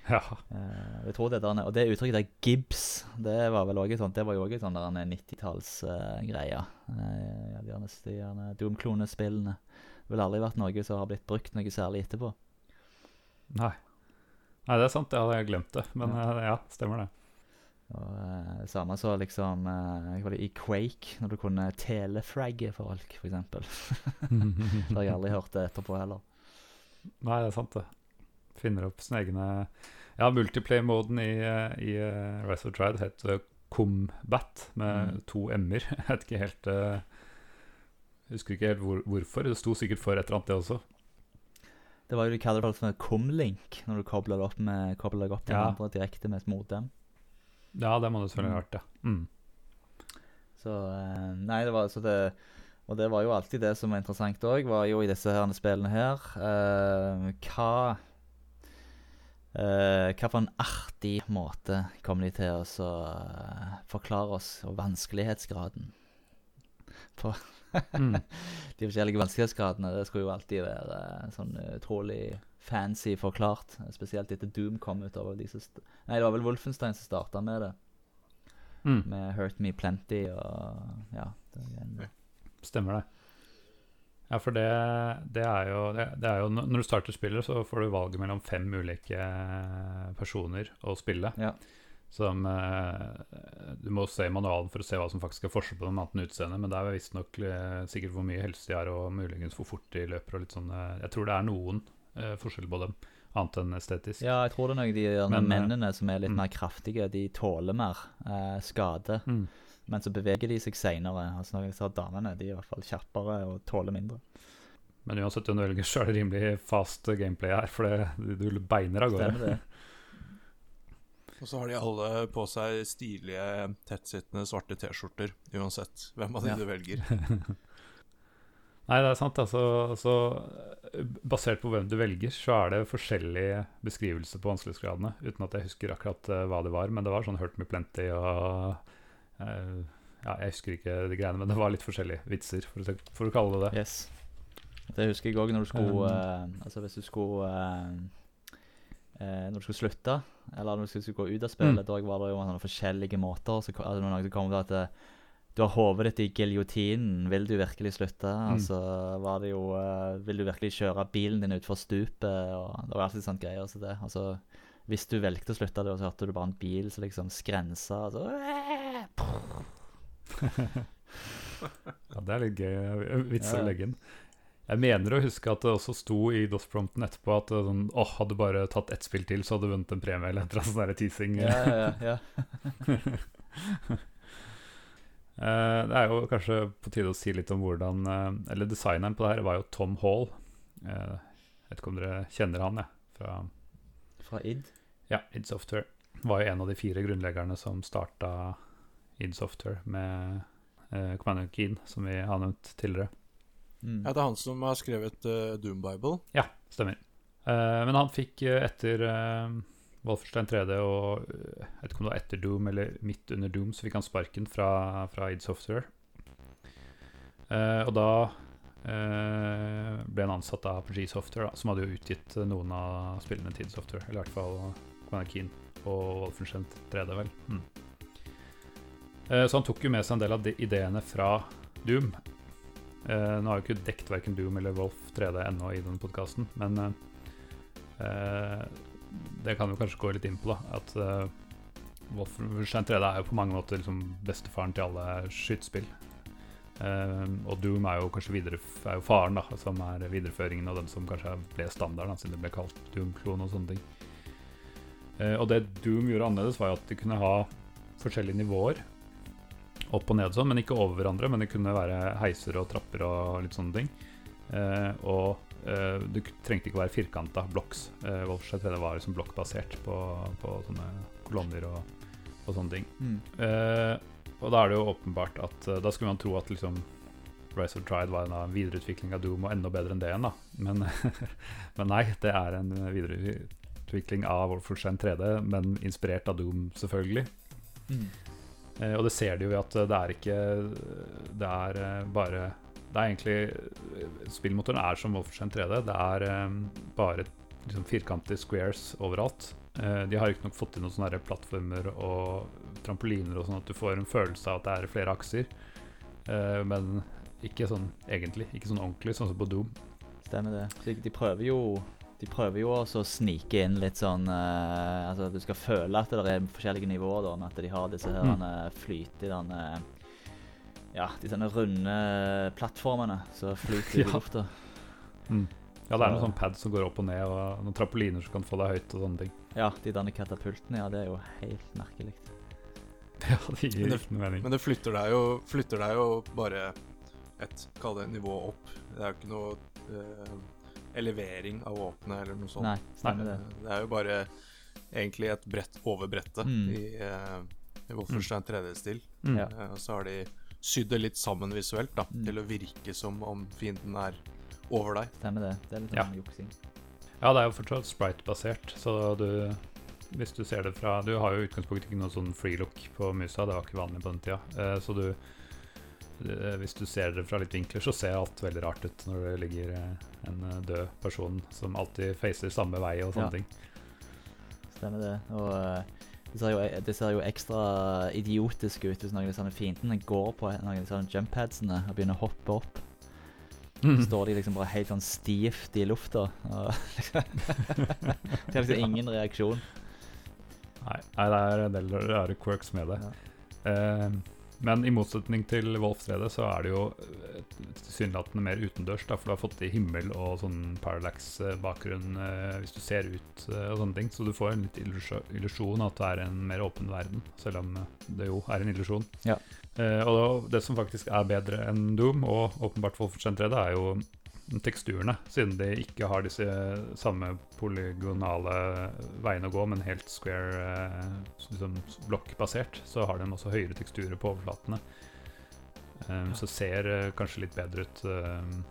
Ja. Uh, jeg tror det der, og det uttrykket der Gibbs, det var vel også et sånt, det var jo også et sånn en 90-tallsgreie. Uh, uh, de gjerne, Doom-klonespillene. Det ville aldri vært noe som har blitt brukt noe særlig etterpå. Nei. Nei, det er sant, det hadde jeg glemt det. Men Ja. eh, ja, stemmer det. Og uh, samme så liksom uh, i Quake, når du kunne telefragge folk, f.eks. Det har jeg aldri hørt det etterpå heller. Nei, det er sant, det. Finner opp sine egne Ja, multiplay-moden i, i eh, Rise of Triad het Combat, med Mm. to m-er. Jeg vet ikke helt uh, Husker ikke helt hvor, hvorfor. Det sto sikkert for et eller annet, det også. Det var jo de kaller det for Comlink, når du kobler opp med kobler opp til Ja. andre direkte med et modem. Ja, det må du selvfølgelig ha hørt, ja. Mm. Så eh, Nei, det var så det Og det var jo alltid det som var interessant òg, var jo i disse her spillene her uh, Hva for en artig måte kommer de til å eh, forklare oss, og vanskelighetsgraden på Mm. De forskjellige vanskelighetsgradene det skulle jo alltid være eh, sånn utrolig fancy forklart. Spesielt etter Doom kom ut. Over de som Nei, det var vel Wolfenstein som starta med det. Mm. Med Hurt Me Plenty og ja. Det, er Stemmer det. Ja, for det, det er jo det, er jo Når du starter spillet, så får du valget mellom fem ulike personer å spille. ja. Som eh, Du må se i manualen for å se hva som faktisk er forskjell på dem, annet enn utseende. Men det er visstnok uh, sikkert hvor mye helse de har, og muligens hvor fort de løper. og litt sånn eh, Jeg tror det er noen uh, forskjell på dem, annet enn estetisk. ja, jeg tror det er nok de gjør. Men, eh, mennene som er litt mm. mer kraftige, de tåler mer eh, skade. Mm. Men så beveger de seg seinere. Altså, når jeg ser damene, de er i hvert fall kjappere og tåler mindre. Men uansett om du velger, så er det rimelig fast gameplay her, for det, du beiner av gårde. Og så har de alle på seg stilige, tettsittende svarte T-skjorter, uansett hvem av de Ja. du velger. Nei, det er sant. Altså, så, eh, basert på hvem du velger, så er det forskjellige beskrivelser på vanskelighetsgradene. Uten at jeg husker akkurat eh, hva det var. Men det var sånn Hurt Me Plenty og Ja, jeg husker ikke de greiene, men det var litt forskjellige vitser, for å, for å kalle det det. Yes. Det husker jeg òg når du skulle Um, uh, Altså hvis du skulle uh, uh, Når du skulle slutte, eller når du skulle gå ut av spillet, Mm. da var det jo noen forskjellige måter. Så altså, noen som kom til at eh, du har hodet ditt i giljotinen, vil du virkelig slutte? Mm. Altså var det jo uh, Vil du virkelig kjøre bilen din utfor stupet? Og det var alltid sånne greier. Så altså, hvis du valgte å slutte, da, så hørte du bare en bil som liksom skrensa. Altså, Ja, det er litt gøy vits Ja, ja. å legge inn. Jeg mener å huske at det også sto i DOS-prompten etterpå at det sånn, oh, hadde bare tatt ett spill til, så hadde du vunnet en premie, eller et eller annet sånn teasing. ja, ja, ja. Eh, det er jo kanskje på tide å si litt om hvordan eh, Eller designeren på det her var jo Tom Hall. Eh, jeg vet ikke om dere kjenner han, jeg. Fra Fra id. ja, id Software. Var jo en av de fire grunnleggerne som starta id Software med uh, Commander Keen, som vi har nevnt tidligere. Mm. Ja, det er han som har skrevet uh, Doom Bible. Ja, stemmer. Uh, men han fikk uh, etter uh, Wolfenstein 3D og eh, jeg vet ikke om det var etter Doom eller midt under Doom, så fikk han sparken fra, fra id Software. Eh, og da eh, ble han ansatt av G Software, da, som hadde jo utgitt eh, noen av spillene til id Software. Eller i hvert fall Commander Keen og Wolfenstein 3D, vel. Mm. Eh, så han tok jo med seg en del av de ideene fra Doom. Eh, nå har jo ikke dekket verken Doom eller Wolf 3D ennå i denne podkasten, men eh, det kan vi kanskje gå litt inn på, da. At Wolfenstein 3D er jo på mange måter liksom bestefaren til alle skytespill. Og Doom er jo kanskje videre, er jo faren, da, som er videreføringen og den som kanskje ble standarden, siden det ble kalt Doom-klon og sånne ting. Og det Doom gjorde annerledes, var jo at de kunne ha forskjellige nivåer. Opp og ned sånn, men ikke over hverandre. Men det kunne være heiser og trapper og litt sånne ting. Eh, og eh, du trengte ikke å være firkanta blokks. Uh, Wolfshed 3D var liksom blokkbasert på, på sånne kolonner og, og sånne ting. Mm. Eh, og da er det jo åpenbart at eh, da skulle man tro at liksom Rise of Tride var en videreutvikling av Doom og enda bedre enn det igjen, da. Men, men nei, det er en videreutvikling av Wolfenstein 3D, men inspirert av Doom, selvfølgelig. Mm. Eh, og det ser de jo ved at eh, det er ikke Det er eh, bare Det er egentlig Spillmotoren er som Wolfenstein 3D. Det er bare liksom, firkantige squares overalt. De har ikke nok fått inn noen sånne plattformer og trampoliner og sånn at du får en følelse av at det er flere akser. Men ikke sånn egentlig. Ikke sånn ordentlig, sånn som på Doom. Stemmer det. De prøver jo De prøver jo også å snike inn litt sånn uh, Altså at du skal føle at det er forskjellige nivåer, da, men at de har disse her Mm. mm. flytende Ja, disse her runde plattformene som flyter Ja. i lufta. Ja, det er noen sånn pads som går opp og ned, og noen trampoliner som kan få deg høyt og sånne ting. Ja, de danner katapultene, ja, det er jo helt merkelig. Ja, det gir Men det- ikke noe mening. Men det flytter deg jo, flytter deg jo bare et Kall det nivå opp. Det er jo ikke noe eh, elevering av våpenet eller noe sånt. Nei, stemmer det. Eh, Det er jo bare egentlig et brett over brettet Mm. i, uh, i Wolfenstein 3D-stil. Mm. Ja. Uh, så har de sydd det litt sammen visuelt da, Mm. til å virke som om fienden er over deg. Stemmer det. Det er litt Ja. sånn juksing. Ja, det er jo fortsatt sprite-basert, så du Hvis du ser det fra Du har jo i utgangspunktet ikke noe sånn free look på musa, det var ikke vanlig på den tida. Uh, så du eh, Hvis du ser det fra litt vinkler, så ser alt veldig rart ut når det ligger eh, en eh, død person som alltid facer samme vei og sånne Ja. ting. Stemmer det. Og eh, det ser, jo, det ser jo ekstra idiotisk ut hvis noen av sånne fiendene går på noen av sånne jump-padsene og begynner å hoppe opp. Mm. Så står de liksom bare helt sånn stivt i lufta. Det er liksom ingen reaksjon. Nei, nei, det er en del rare quirks med det. Eh, men i motsetning til Wolfstredet så er det jo eh, tilsynelatende mer utendørs, da, for du har fått i himmel og sånn parallax-bakgrunn eh, hvis du ser ut eh, og sånne ting. Så du får en litt illusjon at det er en mer åpen verden, selv om det jo er en illusjon. Ja. Eh, og det som faktisk er bedre enn Doom, og åpenbart Wolfenstein 3, det er jo teksturene, siden de ikke har disse samme polygonale veiene å gå, men helt square, eh, liksom blokkbasert, så har de også høyere teksturer på overflatene. Um, Så ser eh, kanskje litt bedre ut. um,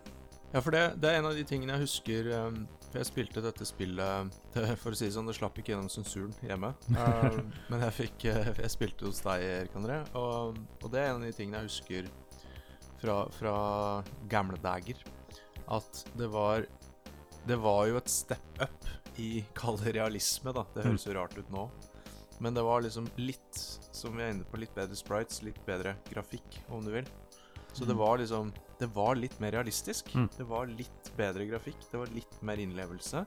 Ja, for det, det er en av de tingene jeg husker um, jeg spilte dette spillet det, For å si det sånn, det slapp ikke gjennom sensuren hjemme. Men jeg fikk uh, Jeg spilte hos deg, Erik André, og, og det er en av de tingene jeg husker fra, fra gamle dager. At det var Det var jo et step up i kall det realisme, da. Det høres jo rart ut nå. Men det var liksom litt, som vi er inne på, litt bedre sprites, litt bedre grafikk, om du vil. Så det Mm. var liksom Det var litt mer realistisk. Mm. Det var litt bedre grafikk. Det var litt mer innlevelse.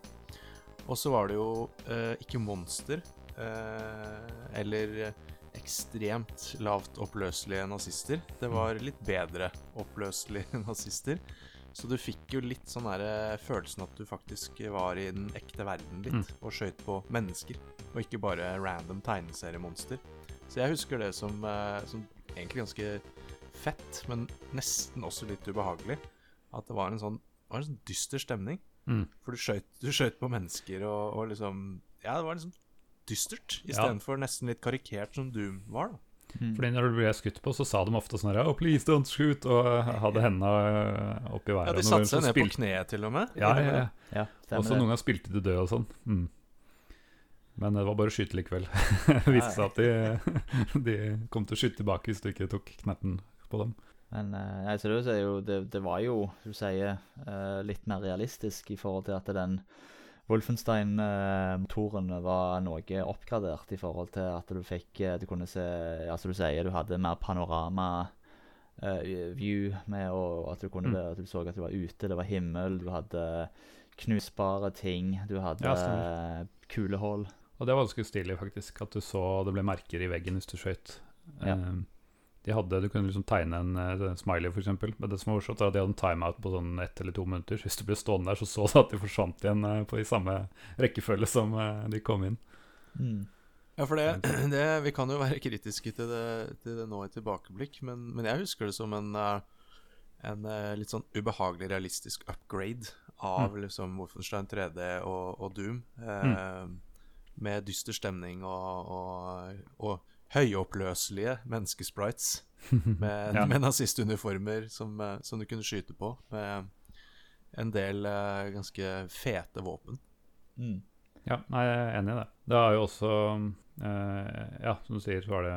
Og så var det jo eh, ikke monster eh, eller ekstremt lavt oppløselige nazister. Det var litt bedre oppløselige nazister. Så du fikk jo litt sånn der, eh, følelsen at du faktisk var i den ekte verden litt, Mm. og skøyt på mennesker, og ikke bare random tegneseriemonster. Så jeg husker det som, eh, som egentlig ganske fett, men nesten også litt ubehagelig. At det var en sånn, var en sånn dyster stemning. mm. For du skøyt, du skjøt på mennesker og, og liksom Ja, det var liksom dystert, Ja. For nesten litt karikert som Doom var. da. Mm. Fordi når du ble skutt på, så sa de ofte sånn Oh, please don't shoot! Og hadde hendene oppi været. Ja, De satte seg ned på kneet, til og med. Ja, ja, ja. Ja, Også noen ganger spilte du død og sånn. Mm. Men det var bare å skyte likevel. Det viste seg at de, de kom til å skyte tilbake hvis du ikke tok knetten på dem. Men eh, nei, så det, jo, det, det var jo, som du sier, eh, litt mer realistisk i forhold til at den Wolfenstein-motoren var noe oppgradert i forhold til at du fikk eh, Du kunne se Ja, som du sier, du hadde mer panorama-view med og at du kunne Mm. at du så at du var ute, det var himmel, du hadde knusbare ting, du hadde Ja, eh, kulehull. Og det var ganske stilig, faktisk. At du så det ble merker i veggen hvis du skøyt. Ja. Eh, De hadde, Du kunne liksom tegne en uh, smiley, f.eks. Men det som var morsomt, var at de hadde en timeout på sånn ett eller to minutter. Så hvis du ble stående der, så så du at de forsvant igjen uh, på i samme rekkefølge som uh, de kom inn. Mm. Ja, for det, det Vi kan jo være kritiske til det, til det nå i tilbakeblikk, men, men jeg husker det som en, en litt sånn ubehagelig realistisk upgrade av liksom Wolfenstein 3D og, og Doom. Eh, Med dyster stemning og, og, og høyoppløselige menneskesprites. Med, Ja. med nazistuniformer som, eh, som du kunne skyte på. Med en del uh, ganske fete våpen. Mm. Ja, nei, jeg er enig i det. Det er jo også uh, Ja, som du sier, så var det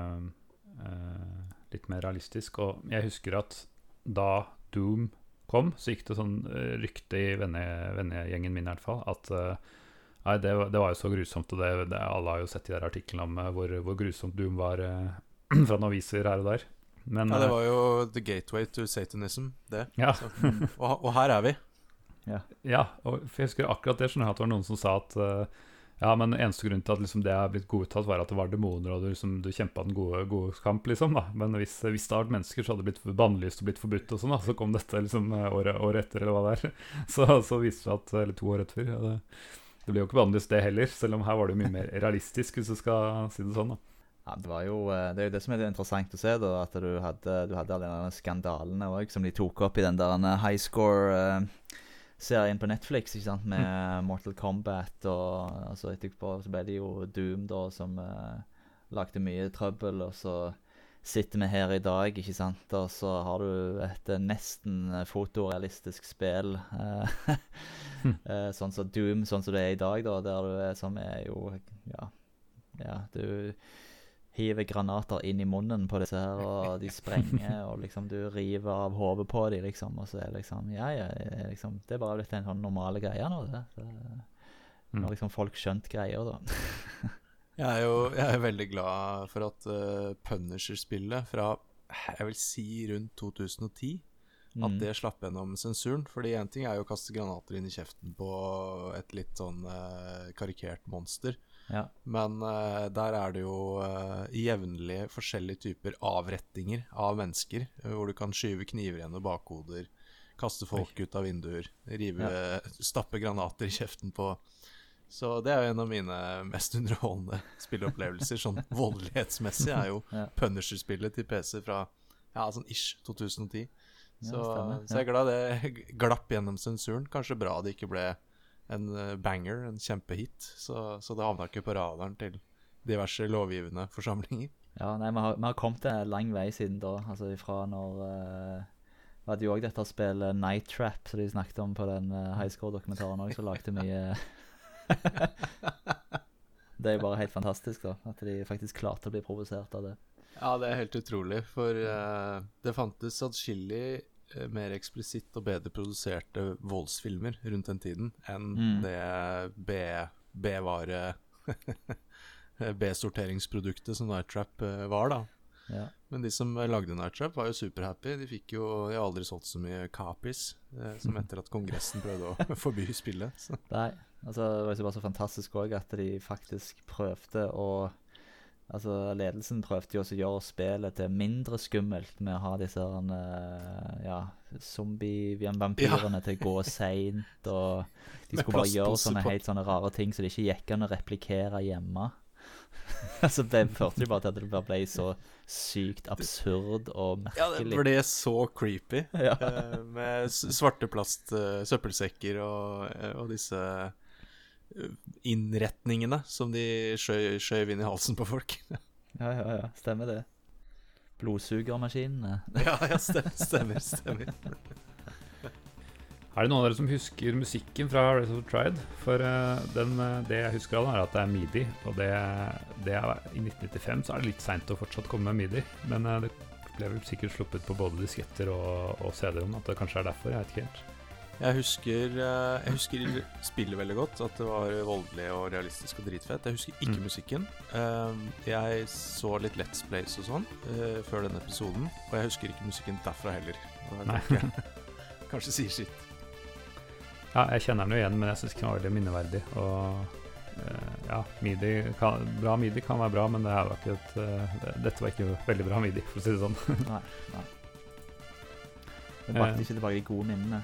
uh, litt mer realistisk. Og jeg husker at da Doom kom, så gikk det sånn rykte i venne, vennegjengen min i hvert fall, at Nei, det, var- det var jo så grusomt, og det, det, alle har jo sett de der artiklene om eh, hvor, hvor grusomt Doom var eh, fra noen aviser her og der. Men Ja, det eh, var jo the gateway to satanism, det. ja, Så, og, og her er vi. Ja, og jeg husker akkurat det skjønner jeg at det var noen som sa at ja, men eneste grunn til at liksom, det er blitt godtatt, var at det var demoner, og du, liksom, du kjempa den gode, gode kamp, liksom. da. Men hvis, hvis det hadde vært mennesker, så hadde det blitt bannlyst og blitt forbudt, og sånn. da. Så kom dette liksom året, året etter, eller hva det er. Så, så viste det at Eller to år etter. Ja, det, det ble jo ikke bannlyst, det heller, selv om her var det mye mer realistisk, hvis du skal si det sånn. da. Ja, det, var jo, eh, det er jo det som er interessant å se, da, at du hadde, du hadde alle de skandalene òg, som de tok opp i den der eh, high score eh, serien på Netflix, ikke sant, med Mortal Kombat og altså etterpå så ble det jo Doom, da, som uh, lagde mye trøbbel, og så sitter vi her i dag, ikke sant, og så har du et eh, nesten eh, fotorealistisk spill. eh, eh, sånn som Doom, sånn som det er i dag, da, der du er som er jo Ja, ja du hiver granater inn i munnen på disse her, og de sprenger, og liksom du river av hodet på dem, liksom, og så er det liksom Ja, ja, liksom, det er bare blitt en sånn normale greie nå, det. det Mm. nå har liksom folk skjønt greier, da. Jeg er jo jeg er veldig glad for at uh, Punisher-spillet fra jeg vil si rundt 2010 at Mm. det slapp gjennom sensuren. Fordi én ting er jo å kaste granater inn i kjeften på et litt sånn uh, karikert monster. Ja. Men uh, der er det jo uh, jevnlige forskjellige typer avrettinger av mennesker. hvor du kan skyve kniver gjennom bakhoder, kaste folk ut av vinduer, rive, stappe granater i kjeften på Så det er jo en av mine mest underholdende spilleopplevelser. Sånn voldelighetsmessig er jo Ja. Punisher-spillet til PC fra ja, sånn ish 2010. Ja, Så, stemmer, så jeg er glad det glapp gjennom sensuren. Kanskje bra det ikke ble en eh, banger, en kjempehit. Så, så det havna ikke på radaren til diverse lovgivende forsamlinger. Ja, nei, vi har, vi har kommet en lang vei siden da. Altså ifra når uh, Vi hadde jo òg dette spillet Night Trap, som de snakket om på den uh, high score-dokumentaren òg, som lagde mye Det er jo bare helt fantastisk, da. At de faktisk klarte å bli provosert av det. Ja, det er helt utrolig, for uh, det fantes atskillig eh, mer eksplisitt og bedre produserte voldsfilmer rundt den tiden enn Mm. det B- B-vare B-sorteringsproduktet som Night Trap eh, var, da. Ja. Men de som lagde Night Trap, var jo superhappy. De fikk jo De har aldri solgt så mye capis eh, som etter at Kongressen prøvde å forby spillet. Så. Nei, altså det var jo så fantastisk òg at de faktisk prøvde å Altså Ledelsen prøvde jo også å gjøre spillet til mindre skummelt med å ha disse eh, ja, zombie-vampyrene til å gå seint, og de skulle bare gjøre sånne helt sånne rare ting så det ikke gikk an å replikere hjemme. altså Det førte jo bare til at det bare ble så sykt absurd og merkelig. Ja, det ble så creepy. Ja. eh, med svarte plast, eh, søppelsekker og, eh, og disse innretningene som de skjøv inn i halsen på folk. Ja, ja, ja, stemmer det. Blodsugermaskinene. ja, ja, stemmer, stemmer. stemmer. Er det noen av dere som husker musikken fra Race of the Tried? For eh, den, eh, det jeg husker av den, er at det er midi. Og det, det er, i 1995 så er det litt seint å fortsatt komme med midi. Men eh, det ble vel sikkert sluppet på både disketter og, og CD-rom. At det kanskje er derfor. Jeg vet ikke helt. Jeg husker, jeg husker spillet veldig godt. At det var voldelig og realistisk og dritfett. Jeg husker ikke Mm. musikken. Jeg så litt Let's Plays og sånn før denne episoden, og jeg husker ikke musikken derfra heller. Nei. Kanskje sier sitt. Ja, jeg kjenner den jo igjen, men jeg syns ikke den var veldig minneverdig. Og eh, ja, midi kan, bra midi kan være bra, men det ikke et, eh, det, dette var ikke veldig bra midi, for å si det sånn. Nei. nei. Det brakte Eh. ikke tilbake de gode minnene.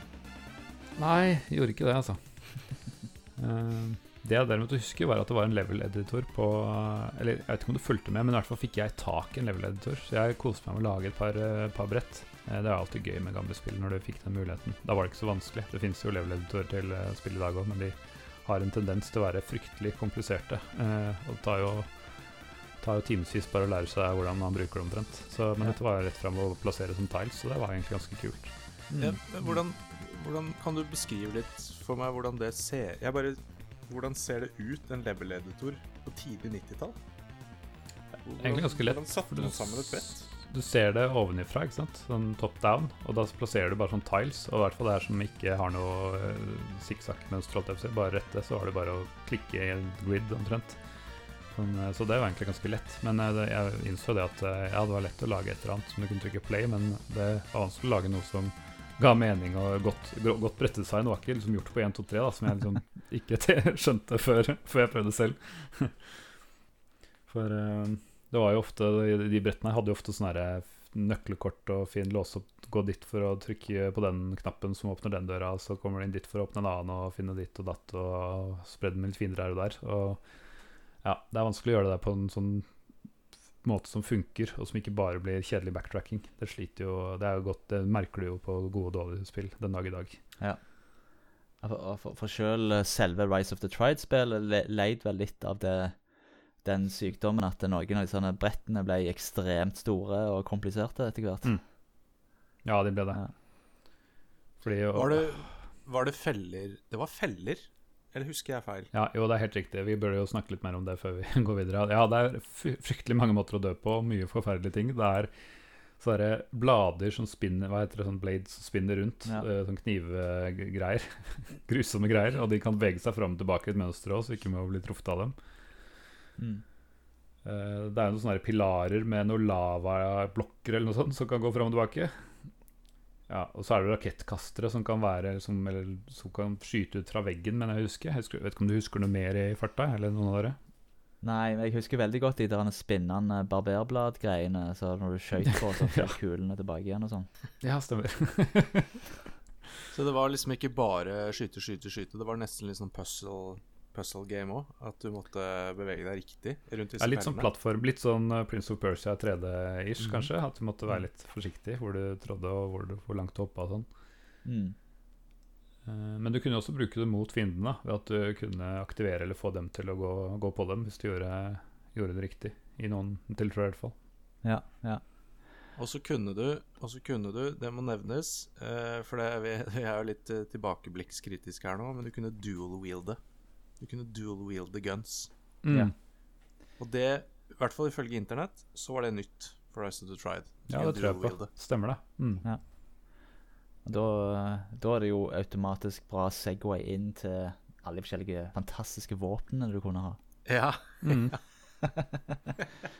Nei, gjorde ikke det, altså. Det jeg derimot husker, var at det var en level-editor på Eller jeg vet ikke om du fulgte med, men i hvert fall fikk jeg tak i en level-editor. Så jeg koste meg med å lage et par, par brett. Eh, det er alltid gøy med gamle spill når du fikk den muligheten. Da var det ikke så vanskelig. Det finnes jo level-editorer til eh, spill i dag òg, men de har en tendens til å være fryktelig kompliserte. Eh, og det tar jo tar jo timevis bare å lære seg hvordan man bruker det omtrent. Så, men Ja. dette var rett fram å plassere som tiles, så det var egentlig ganske kult. Mm. Ja, men hvordan, hvordan kan du beskrive litt for meg hvordan det ser Jeg bare Hvordan ser det ut, en level-editor på tidlig 90-tall? Egentlig ganske lett, Hvordan satte du sammen et brett? Du ser det ovenifra, ikke sant? Sånn top down. Og da plasserer du bare sånn tiles. Og i hvert fall det her som ikke har noe uh, sikksakk-mønster, bare rette, så har du bare å klikke i en grid omtrent. Sånn, eh, så det var egentlig ganske lett. Men eh, jeg innså det at eh, ja, det var lett å lage et eller annet som du kunne trykke play, men det var vanskelig å lage noe som ga mening og godt, godt brettedesign. Det var ikke liksom gjort på 1, 2, 3, da, som jeg liksom ikke skjønte før, før jeg prøvde selv. For eh, det var jo ofte De, brettene hadde jo ofte sånne nøkkelkort og fin låse opp. Gå dit for å trykke på den knappen som åpner den døra, så kommer du inn dit for å åpne en annen og finne ditt og datt og spre den litt finere her og der. Og ja, det er vanskelig å gjøre det der på en sånn måte som funker, og som ikke bare blir kjedelig backtracking. Det sliter jo Det er jo godt Det merker du jo på gode og dårlige spill den dag i dag. For, for, for selv eh, selve Rise of the Tride-spillet leid vel litt av det, den sykdommen at noen av disse brettene ble ekstremt store og kompliserte etter hvert. Mm. Ja, de ble det. Ja. Fordi Var det, var det feller Det var feller? Eller husker jeg feil? Ja, jo, det er helt riktig. Vi burde jo snakke litt mer om det før vi går videre. Ja, det er fryktelig mange måter å dø på, og mye forferdelige ting. Det er sånne blader som spinner Hva heter det, sånn blades som spinner rundt. Ja. Sånn knivgreier. Grusomme greier. Og de kan bevege seg fram og tilbake i et mønster òg, så ikke må bli truffet av dem. Mm. Eh, Det er noen sånne pilarer med noen lavablokker eller noe sånt som kan gå fram og tilbake. Ja, Og så er det rakettkastere som kan være som, eller, som kan skyte ut fra veggen, men jeg husker. Jeg husker, vet ikke om du husker noe mer i farta? Eller noen av dere? Nei, men jeg husker veldig godt de der spinnende barberbladgreiene. Så når du skøyt på, så fløy kulene tilbake igjen og sånn. Ja, stemmer. Så det var liksom ikke bare skyte, skyte, skyte. Det var nesten litt sånn puzzle, puzzle game òg. At du måtte bevege deg riktig rundt disse ja, litt sånn plattform, litt sånn uh, Prince of Persia 3D-ish, mm. kanskje. At du måtte være litt forsiktig hvor du trådde og hvor, du, hvor langt du hoppa og sånn. Mm. Eh, Men du kunne også bruke det mot fiendene, ved at du kunne aktivere eller få dem til å gå, gå på dem hvis du gjorde, gjorde det riktig. I noen tilfeller, i hvert fall. Ja, ja. Og så kunne du, kunne du, det må nevnes, eh, for det, vi, vi er jo litt tilbakeblikkskritisk tilbakeblikkskritiske her nå, men du kunne dual-wielde. Du kunne dual-wielde guns. Ja. Og det, i hvert fall ifølge internett, så var det nytt for Rise of the Tried. Ja, det tror jeg på. Stemmer det. Mm. Ja. Da, da er det jo automatisk bra Segway inn til alle de forskjellige fantastiske våpnene du kunne ha. Ja, Mm.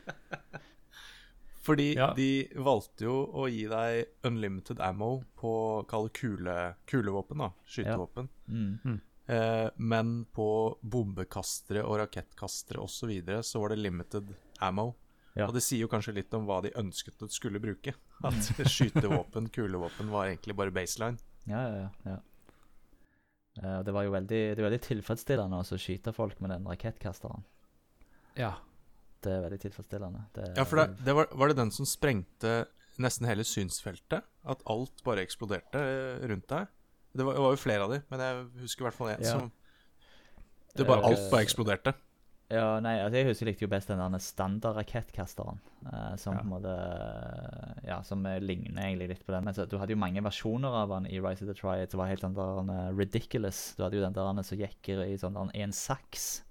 fordi Ja. de valgte jo å gi deg unlimited ammo på kule, kulevåpen, da. Skytevåpen. Mm. Eh, men på bombekastere og rakettkastere osv. Så, videre, så var det limited ammo. Ja. Og det sier jo kanskje litt om hva de ønsket at skulle bruke. At skytevåpen, kulevåpen, var egentlig bare baseline. Ja, ja, ja. ja. Eh, det var jo veldig, det var veldig tilfredsstillende å skyte folk med den rakettkasteren. ja. Det er veldig tilfredsstillende. Det, Ja, for det, det var, var det den som sprengte nesten hele synsfeltet? At alt bare eksploderte eh, rundt deg? Det var, det var jo flere av dem, men jeg husker i hvert fall én Ja. som det bare, Alt bare eksploderte. Ja, nei, altså jeg husker likte jo best den standard-rakettkasteren. Uh, som Ja. på en måte Ja, som ligner egentlig litt på den. Men så, du hadde jo mange versjoner av den i Rise of the Triad som var helt sånn der eh, ridiculous. Du hadde jo den der eh, som gikk i, sånn der, en saks.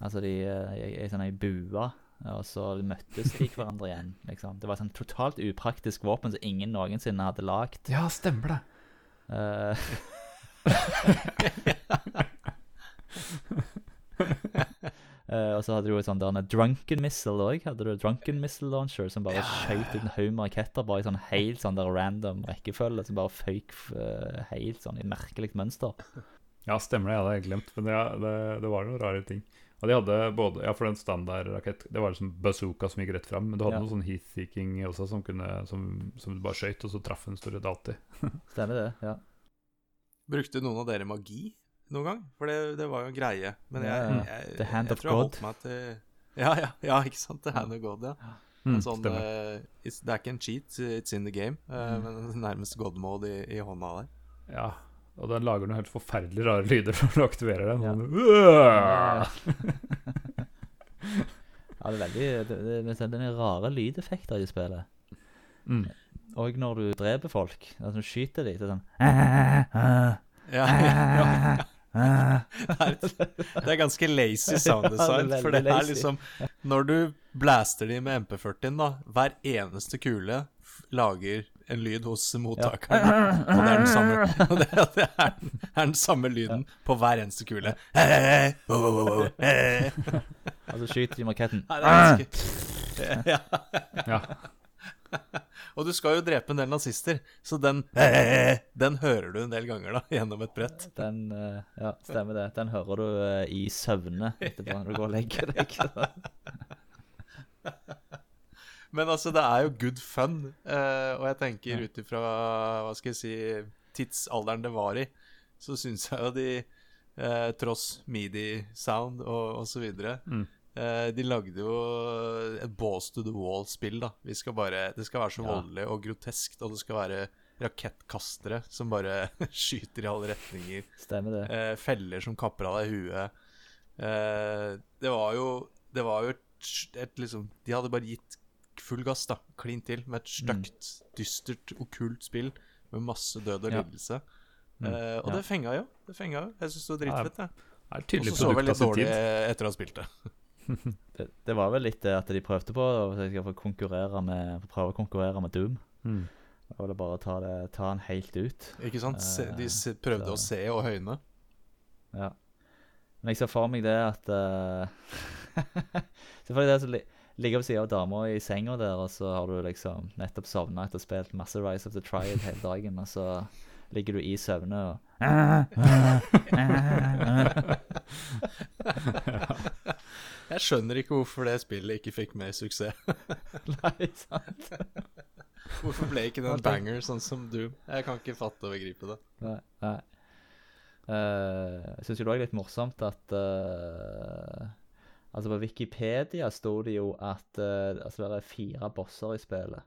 Altså de i, i sånn ei bue. Og så møttes de hverandre igjen. liksom. Det var et sånn totalt upraktisk våpen som ingen noensinne hadde lagd. ja, stemmer det. Eh, og så hadde du jo et sånt der en drunken missile òg. Hadde du drunken missile launcher som bare skjøt ut en haug med raketter bare i sånn helt sånn der random rekkefølge. Som bare føyk uh, helt sånn i merkelig mønster. Ja, stemmer det. Jeg hadde glemt. Men det, det, det var noen rare ting. Og de hadde både Ja, for den standardrakett Det var liksom bazooka som gikk rett fram. Men du hadde Ja. noe sånn heathseeking også som, kunne, som, som du bare skøyt, og så traff en stort sett alltid. Stemmer det? Ja. Brukte noen av dere magi noen gang? For det, det var jo en greie. Men jeg, jeg, jeg, The hand jeg of tror jeg God. holdt meg til Ja, ja, ja, ikke sant? The hand of God, ja. Mm, sånn, it's, det er ikke en cheat, it's in the game. eh, Men nærmest God mode i, i hånda der. Ja. Og den lager noen helt forferdelig rare lyder når du aktiverer den. Ja. Sånn, ja, det er veldig det, det, det, er rare lydeffekter i spillet. Mm. Og når du dreper folk, altså når du skyter dem, så er sånn Ja, ja. Det, er, ganske lazy sound design. for det er liksom Når du blaster de med MP40-en, da Hver eneste kule lager en lyd hos mottakeren. Og det er den samme, det, det er, er den samme lyden på hver eneste kule. Og så skyter de er ja. Ja. Og du skal jo drepe en del nazister, så den Den hører du en del ganger da gjennom et brett. Den eh, Ja, stemmer det. Den hører du eh, i søvne etterpå når du går og legger deg. Men altså, det er jo good fun. Uh, og jeg tenker ut ifra hva skal jeg si tidsalderen det var i, så syns jeg jo de, uh, tross midi-sound og, og så videre Mm. uh, De lagde jo et balls to the wall-spill, da. Vi skal bare, det skal være så voldelig og groteskt, og det skal være rakettkastere som bare skyter i alle retninger. Stemmer det. Eh, feller som kapper av deg huet. Eh, det var jo Det var jo et, et liksom De hadde bare gitt full gass, da. Klin til. Med et stygt, dystert, okkult spill med masse død og Ja. lidelse. Mm. Eh, og Ja. det fenga jo. Det fenga jo. Jeg syns det var dritfett. jeg. Er Og så så jeg litt dårlig etter å ha spilt det. det. Det var vel litt det at de prøvde på, de få konkurrere med, prøve å konkurrere med Doom. Mm. Da var det bare å ta, det, ta den helt ut. Ikke sant? Se, de Eh, se, prøvde så- å se og høyne. Ja. Men jeg ser for meg det at uh, Selvfølgelig det som li ligger ved siden av dama i senga der, og så har du liksom nettopp sovna etter å ha spilt masse Rise of the Triad hele dagen, og så ligger du i søvne og Jeg skjønner ikke hvorfor det spillet ikke fikk mer suksess. Nei, sant? Hvorfor ble ikke det en banger sånn som Doom? Jeg kan ikke fatte og begripe det. Nei. nei. Uh, jeg syns jo det er litt morsomt at eh, Altså, på Wikipedia sto det jo at uh, altså det er fire bosser i spillet.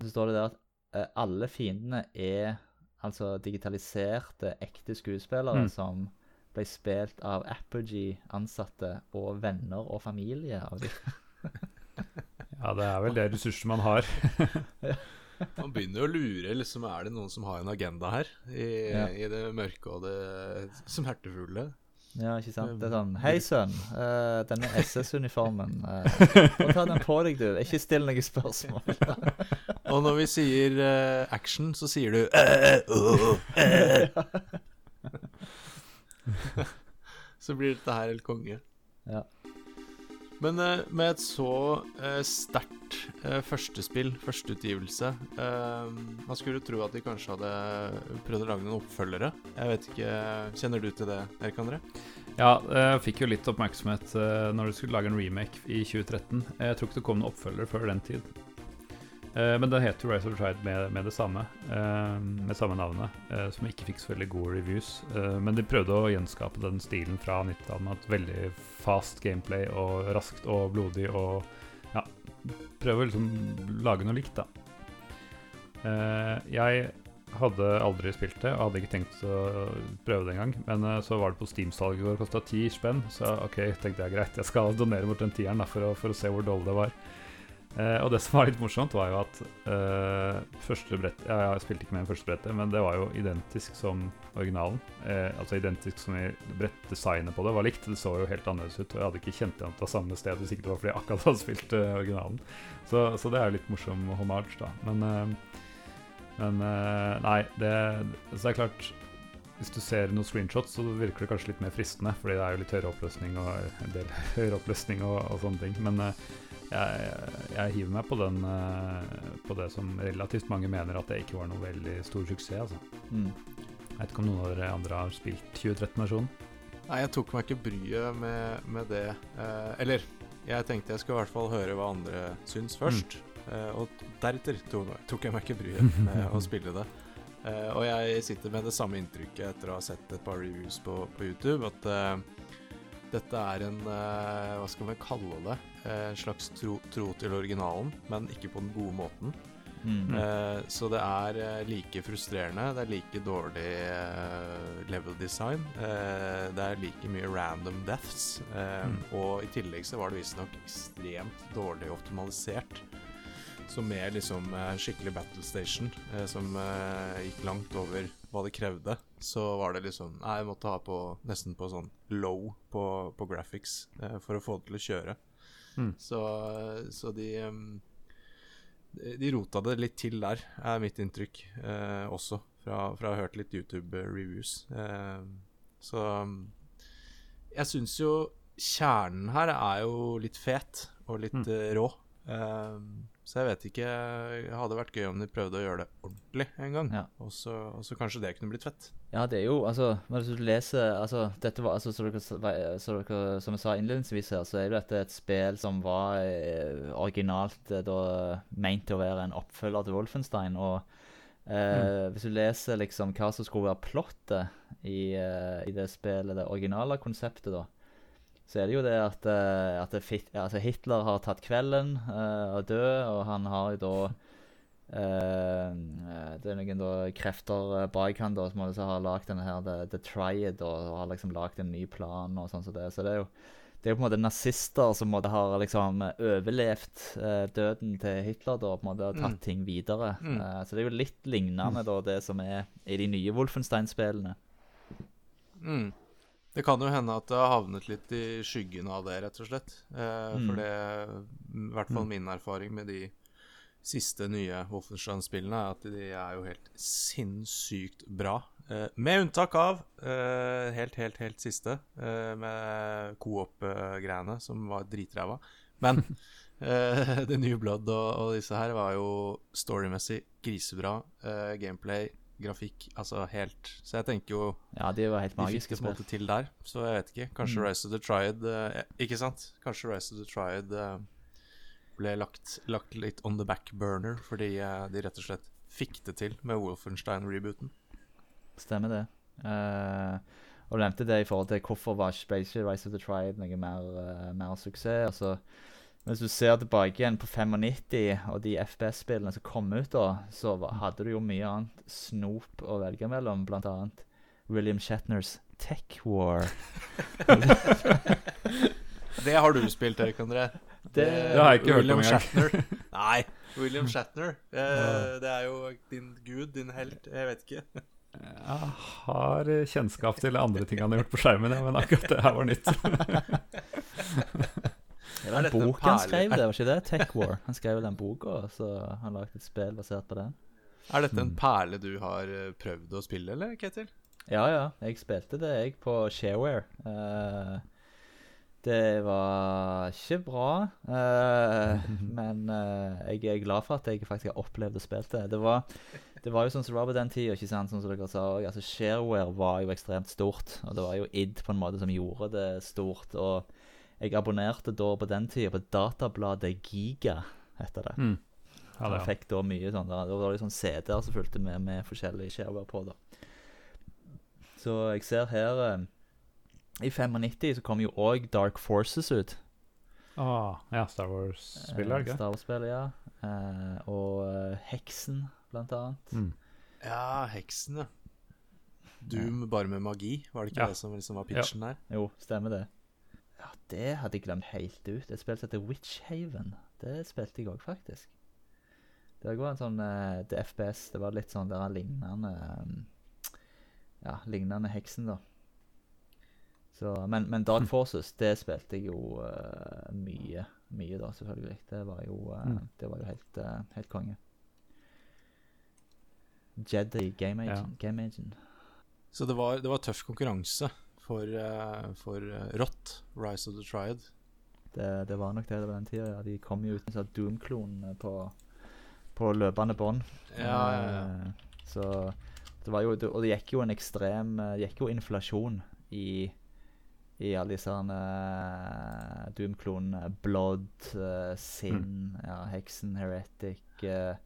Så står det der at uh, alle fiendene er altså digitaliserte, ekte skuespillere Mm. som ble spilt av Apogee-ansatte og venner og familie av dem. Ja, det er vel det ressurser man har. Man begynner å lure. liksom Er det noen som har en agenda her? I, Ja. i det mørke og det smertefulle? Ja, ikke sant? Det er sånn Hei, sønn. Uh, denne SS-uniformen uh, Ta den på deg, du. Ikke still noen spørsmål. Og når vi sier uh, action, så sier du uh, eh. Så blir dette her helt konge. Ja. Men eh, med et så uh, sterkt uh, førstespill, førsteutgivelse Man skulle tro at de kanskje hadde prøvd å lage noen oppfølgere. Jeg vet ikke, Kjenner du til det, Erik André? Ja, jeg fikk jo litt oppmerksomhet eh, når du skulle lage en remake i 2013. Jeg tror ikke det kom noen oppfølger før den tid. Eh, Men det heter Rise of the med, med det samme, uh, med samme navnet, uh, som ikke fikk så veldig gode reviews. Men de prøvde å gjenskape den stilen fra 90-tallet med et veldig fast gameplay og raskt og blodig og ja, prøve å liksom lage noe likt, da. Jeg hadde aldri spilt det, og hadde ikke tenkt å prøve det engang. Men så var det på Steam-salget i går, kosta ti spenn. Så ok, tenkte jeg greit, jeg skal donere bort den tieren da, for, å, for å se hvor dårlig det var. Eh, og det som var litt morsomt, var jo at eh, første brett ja, Jeg spilte ikke med første brettet, men det var jo identisk som originalen. Eh, altså identisk som i brettdesignet på det var likt. Det så jo helt annerledes ut, og jeg hadde ikke kjent igjen at det var samme sted hvis ikke det var fordi jeg akkurat hadde spilt eh, originalen. Så, så det er jo litt morsom homage, da. Men eh, men eh, nei, det, så det er klart Hvis du ser noen screenshots, så virker det kanskje litt mer fristende. Fordi det er jo litt høyere oppløsning og en del høyere oppløsning og, og sånne ting. Men jeg, jeg hiver meg på, den, eh, på det som relativt mange mener at det ikke var noe veldig stor suksess. Altså. Mm. Jeg vet ikke om noen av dere andre har spilt 2013-versjonen? Nei, jeg tok meg ikke bryet med, med det. Eh, eller, jeg tenkte jeg skulle i hvert fall høre hva andre syns først. Eh, og deretter tok, tok jeg meg ikke bryet med å spille det. Eh, og jeg sitter med det samme inntrykket etter å ha sett et par reviews på, på YouTube, at eh, dette er en eh, Hva skal vi kalle det? Eh, en slags tro, tro til originalen, men ikke på den gode måten. Mm. Eh, så det er like frustrerende, det er like dårlig level design. det er like mye random deaths. Mm. Og i tillegg så var det visstnok ekstremt dårlig optimalisert. Så med liksom en skikkelig battle station, eh, som eh, gikk langt over hva det krevde, så var det liksom Nei, jeg måtte ha på nesten på sånn low på, på graphics eh, for å få det til å kjøre. Mm. Så, så de de rota det litt til der, er mitt inntrykk eh, også. Fra, fra å ha hørt litt YouTube-reviews. Eh, så jeg syns jo kjernen her er jo litt fet og litt Mm. eh, rå. Eh, så jeg vet ikke Det hadde vært gøy om de prøvde å gjøre det ordentlig en gang. Ja. Og, så, og så kanskje det kunne blitt fett. Ja, det er jo altså hvis du leser altså, dette var, altså, så dere, så dere, Som jeg sa innledningsvis her, så er jo dette et spill som var eh, originalt eh, da meint til å være en oppfølger til Wolfenstein. Og eh, hvis du leser liksom hva som skulle være plottet i, eh, i det spillet, det originale konseptet, da, så er det jo det at, eh, at fit, altså Hitler har tatt kvelden eh, og død, og han har jo da eh, Det er noen da krefter bak han da, som har lagd denne her The, The Triad og, og har liksom lagd en ny plan og sånn som det. Så det er jo det er jo på en måte nazister som måte har liksom overlevd eh, døden til Hitler da, og på en måte har tatt Mm. ting videre. Mm. Uh, så det er jo litt lignende da, det som er i de nye Wolfenstein-spillene. Mm. Det kan jo hende at det har havnet litt i skyggen av det, rett og slett. Eh, Mm. For det I hvert fall Mm. min erfaring med de siste nye Wolfenstein-spillene er at de er jo helt sinnssykt bra. Eh, med unntak av eh, helt, helt, helt siste, eh, med coop-greiene, som var dritræva. Men eh, The New Blood og, og disse her var jo storymessig grisebra. Eh, gameplay, grafikk, altså helt Så jeg tenker jo Ja, de var helt magiske de fikk til der, så jeg vet ikke. Kanskje Mm. Rise of the Triad eh, Ikke sant? Kanskje Rise of the Triad eh, ble lagt, lagt litt on the back burner fordi eh, de rett og slett fikk det til med Wolfenstein-rebooten. Stemmer det. Uh, og du nevnte det i forhold til hvorfor var Space Rise of the Triad noe mer, uh, mer suksess. Altså, hvis du ser tilbake igjen på 95 og de FPS-spillene som kom ut da, så hadde du jo mye annet snop å velge mellom, blant annet William Shatners Tech War. Det har du spilt, Erik André. Det- Det har jeg ikke hørt om engang. Nei, William Shatner. Eh, det er jo din gud, din helt. Jeg vet ikke. Jeg har kjennskap til andre ting han har gjort på skjermen, men akkurat det her var nytt. Det var en bok han skrev, det var ikke det? Tech War. Han skrev den boka, så han lagde et spill basert på den. Er dette Mm. en perle du har eh, prøvd å spille, eller, Ketil? Ja, ja. Jeg spilte det, jeg, på Shareware. Uh, det var ikke bra, uh, men uh, jeg er glad for at jeg faktisk har opplevd og spilt det. Det var, det var jo sånn som det var på den tida, ikke sant, sånn som dere sa òg. Altså, Shareware var jo ekstremt stort, og det var jo id på en måte som gjorde det stort. Og jeg abonnerte da på den tida på databladet Giga, heter det. Mm. Ja, det, jeg fikk da mye sånn der, Det var sånn CD-er som fulgte med med forskjellige skjermer på. da Så jeg ser her eh, I 95 så kom jo òg Dark Forces ut. ah, ja, Star Wars-spillet, Eh, ikke? Star Wars-spillet, ja. Eh, og eh, Heksen, blant annet. Mm. Ja, heksen, ja. Doom bare med magi, var det ikke Ja. det som liksom var pitchen der? Jo, stemmer det. Ja, Det hadde jeg glemt helt ut. Et spill som heter Witchhaven. Det spilte jeg òg, faktisk. Det var en sånn eh, Det FPS. Det var litt sånn der lignende eh, Ja, lignende Heksen, da. Så, men, men Dark Forces, det spilte jeg jo uh, mye. Mye, da, selvfølgelig. Det var jo, Mm. det var jo helt, uh, helt konge. Jedi Game Agent. Game Agent. Så det var, det var tøff konkurranse for, eh, for eh, Rått, Rise of the Triad. Det, det var nok det det var den tida. Ja. De kom jo uten sånn Doom-klon på, på løpende bånd. Ja, ja, ja. Eh, Så det var jo Og det gikk jo en ekstrem eh, Det gikk jo inflasjon i i alle disse uh, Doom-klonene. Blood, uh, Sin, ja, Heksen, Heretic eh,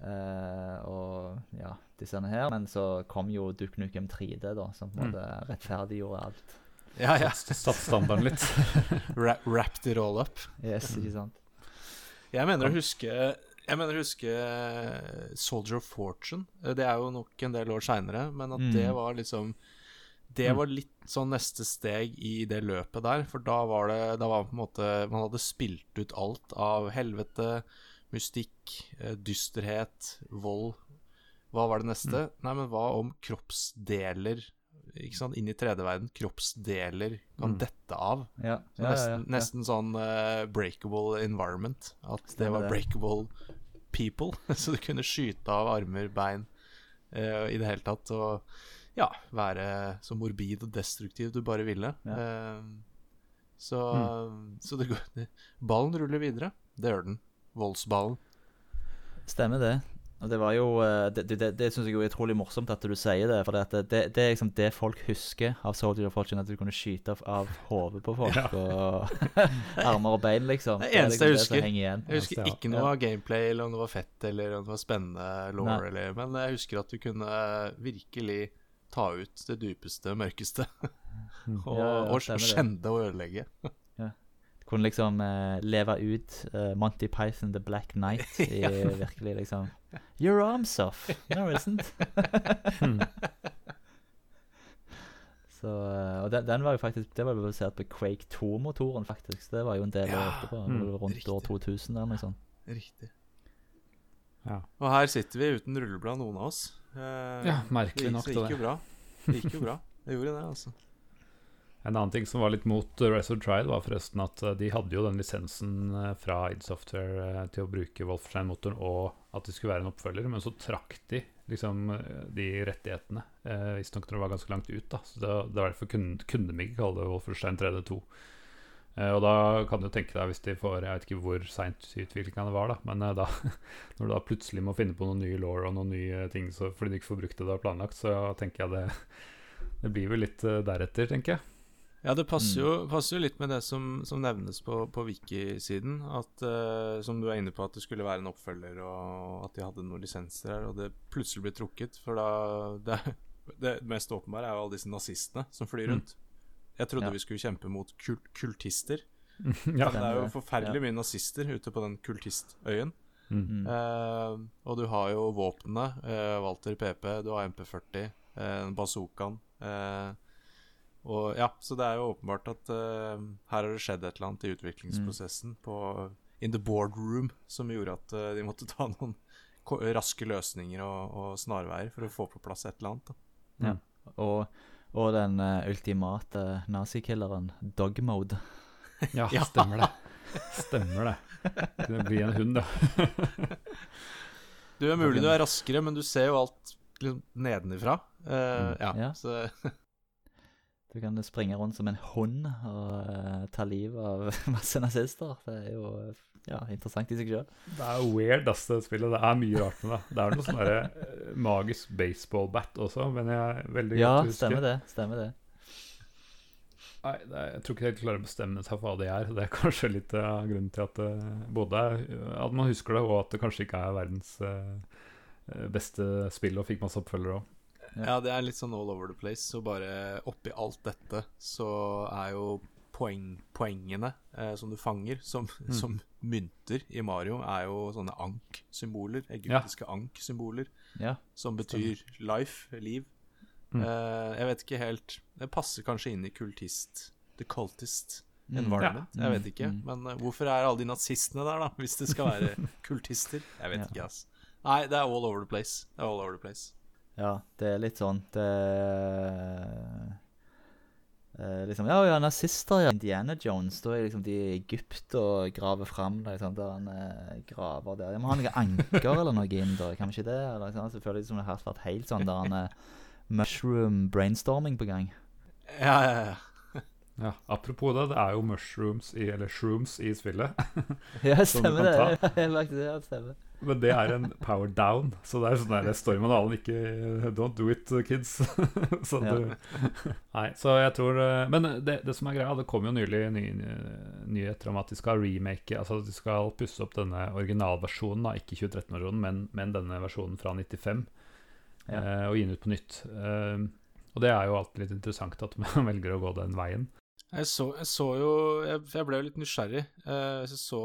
eh, og ja, disse her. Men så kom jo Duke Nukem 3D, da, som på en Mm. måte rettferdiggjorde alt. Ja, ja. Satt standarden litt. Ra wrapped it all up. Yes, ikke sant? Jeg mener å huske Jeg mener å huske eh, Soldier of Fortune. Eh, Det er jo nok en del år seinere, men at Mm. det var liksom Det Mm. var litt sånn neste steg i det løpet der. For da var det Da var på en måte Man hadde spilt ut alt av helvete, mystikk, eh, dysterhet, vold. Hva var det neste? Nei, men hva om kroppsdeler Ikke sant, inn i 3D-verden. Kroppsdeler kan Mm. dette av. Ja, Så ja, nesten, ja. nesten sånn uh, breakable environment. At det var breakable people. Så du kunne skyte av armer, bein uh, i det hele tatt. Og ja, være så morbid og destruktiv du bare ville. Uh, så så det går Ballen ruller videre. Det gjør den. Voldsballen. Stemmer det. Og det var jo eh, Det, det, det, syns jeg jo er utrolig morsomt at du sier det. For det, det, det er liksom det folk husker av Soldier of Fortune, at du kunne skyte av, av hodet på folk Ja. og armer og bein, liksom. Det eneste jeg liksom husker. igjen. Jeg husker ikke noe Ja. av gameplay, eller om det var fett, eller om det var spennende law, eller Men jeg husker at du kunne virkelig ta ut det dypeste, mørkeste. og, Ja, ja, og stemmer det. skjende og ødelegge. Kunne liksom eh, leve ut eh, Monty Python The Black Knight i Ja. virkelig liksom Your arm's off. No, isn't. Hmm. Så, eh, og den, den var jo faktisk Det var jo basert på Quake 2-motoren, faktisk. Det var jo en del år etterpå. mm, rundt riktig. år 2000 eller noe sånt. Riktig. Ja. Og her sitter vi uten rulleblad, noen av oss. Eh, ja, det merkelig gikk, nok gikk jo det. bra. Det gikk jo bra. Det gjorde det, altså. En annen ting som var litt mot Razor Rise of Trial, var forresten at uh, de hadde jo den lisensen uh, fra id Software til å bruke Wolfenstein-motoren, og at det skulle være en oppfølger, men så trakk de liksom de rettighetene. Uh, Visstnok når det var ganske langt ut, da. Så det, det var derfor kunne, kunne de ikke kalle det Wolfenstein 3D2. Uh, og da kan du tenke deg, hvis de får Jeg vet ikke hvor seint utviklinga var, da, men da, når du da plutselig må finne på noen nye law og noen nye ting så, fordi du ikke får brukt det du har planlagt, så tenker jeg det det blir vel litt deretter, tenker jeg. Ja, det passer, Mm. jo, passer jo litt med det som, som nevnes på, på Wiki-siden. At eh, Som du er inne på, at det skulle være en oppfølger, og at de hadde noen lisenser her, og det plutselig ble trukket. For da Det, det mest åpenbare er jo alle disse nazistene som flyr Mm. rundt. Jeg trodde Ja. vi skulle kjempe mot kul kultister. ja. det er jo forferdelig forferdelig mye nazister ute på den kultistøyen. Mm. -hmm. uh, og du har jo våpnene. Uh, Walter PP, du har MP40, uh, bazookaen. Eh, og ja, så det er jo åpenbart at uh, her har det skjedd et eller annet i utviklingsprosessen på in the boardroom som gjorde at uh, de måtte ta noen raske løsninger og, og snarveier for å få på plass et eller annet. Da. Og, og den uh, ultimate nazikilleren, Dogmode. Ja, Ja. stemmer det. Stemmer det. Det blir en hund, da. Du er mulig du er raskere, men du ser jo alt liksom nedenifra. Uh, Mm. ja, Ja. så Du kan springe rundt som en hund og uh, ta livet av masse nazister. Det er jo ja, interessant i seg sjøl. Det er weird, ass, det spillet. Det er mye rart med det. Det er noe sånn eh, magisk baseball-bat også, men jeg er veldig Ja, godt å huske. stemmer det. Stemmer det. Nei, er, jeg tror ikke jeg klarer å bestemme seg for hva det er. Det er kanskje litt av grunnen til at det både at man husker det, og at det kanskje ikke er verdens beste spill og fikk masse oppfølgere òg. Ja, det er litt sånn all over the place. Så bare oppi alt dette så er jo poeng, poengene eh, som du fanger, som, Mm. som mynter i Mario, er jo sånne ank-symboler. Egyptiske ank-symboler. Ja. Som betyr life, liv. Mm. Eh, jeg vet ikke helt Det passer kanskje inn i kultist The cultist Mm. environment. Ja. Jeg vet ikke. Mm. Men eh, hvorfor er alle de nazistene der, da? Hvis det skal være kultister? Jeg vet Ja. ikke, ass. Nei, det er all over the place. Det er all over the place. Ja, det er litt sånn Det eh, Liksom Ja, ja, nazister, ja. Indiana Jones. Da er liksom de i Egypt og graver fram liksom, der han eh, graver der. De må ha noe anker eller noe inn der, kan vi ikke det? Eller, liksom, jeg som det har vært helt sånn der han eh, mushroom brainstorming på gang. Ja, ja, ja. Ja, apropos det, det er jo mushrooms i, eller shrooms i spillet. Ja, stemmer det. Jeg faktisk, ja, stemmer. Men det er en power down, så det er sånn der Storm og Dalen ikke Don't do it, kids. så Ja. du Nei, så jeg tror eh, Men det, det som er greia, det kom jo nylig ny, nyheter om at de skal remake Altså at de skal pusse opp denne originalversjonen, da, ikke 2013-versjonen, men, men denne versjonen fra 95, Ja. eh, og gi den ut på nytt. Eh, og det er jo alltid litt interessant at man velger å gå den veien. Jeg så, jeg så jo Jeg, jeg ble jo litt nysgjerrig. Eh, jeg så,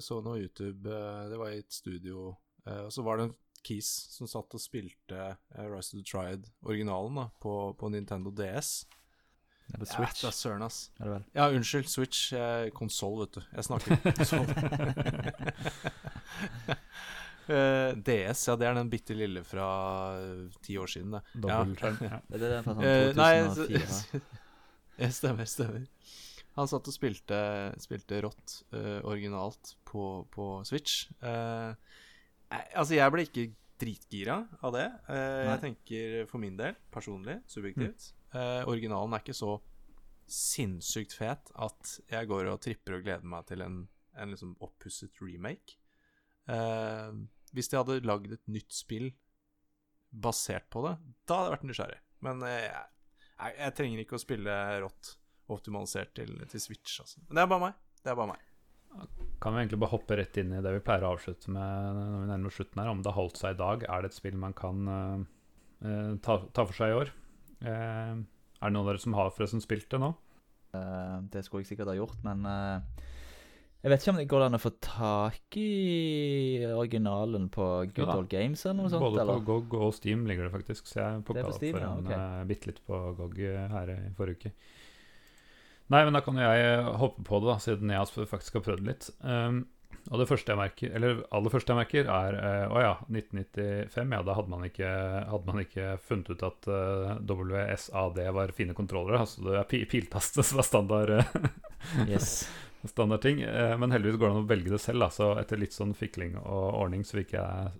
så noe YouTube eh, Det var i et studio, eh, og så var det en Keys som satt og spilte eh, Rise of the Triad, originalen, da, på, på Nintendo DS. Eller Ja, Switch, da søren, ass. er det vel. Ja, unnskyld. Switch. Eh, Konsoll, vet du. Jeg snakker konsoll. Eh, DS, ja, det er den bitte lille fra eh, ti år siden, det. Dobbeltskjerm. Ja. Det er det fra sånn Eh, nei, så- Ja, stemmer, stemmer. Han satt og spilte, spilte rått uh, originalt på, på Switch. Uh, altså, jeg ble ikke dritgira av det. Uh, jeg tenker for min del, personlig, subjektivt eh, Originalen er ikke så sinnssykt fet at jeg går og tripper og gleder meg til en, en liksom oppusset remake. Hvis de hadde lagd et nytt spill basert på det, da hadde jeg vært nysgjerrig. Men jeg, jeg, jeg trenger ikke å spille rått optimalisert til, til Switch. Altså. Men det er bare meg. Det er bare meg. Kan vi egentlig bare hoppe rett inn i det vi pleier å avslutte med når vi nærmer oss slutten her, om det har holdt seg i dag? Er det et spill man kan eh, eh, ta, ta for seg i år? Uh, er det noen av dere som har forresten spilt det nå? Uh, det skulle jeg sikkert ha gjort, men eh, jeg vet ikke om det går an å få tak i originalen på Good ja, Old Games eller noe sånt? Både eller? på GOG og Steam ligger det faktisk, så jeg er på opp for ja, en ok. eh, bitte litt på GOG her i forrige uke. Nei, men da kan jeg eh, hoppe på det, da, siden jeg faktisk har prøvd litt. Um, og det første jeg merker, eller aller første jeg merker, er Å uh, oh ja, 1995. Ja, da hadde man ikke, hadde man ikke funnet ut at uh, WSAD var fine kontrollere. Altså det er pi- piltaste som var standard. eh, Yes. standardting. Eh, Men heldigvis går det an å velge det selv. Da. Så etter litt sånn fikling og ordning, så fikk jeg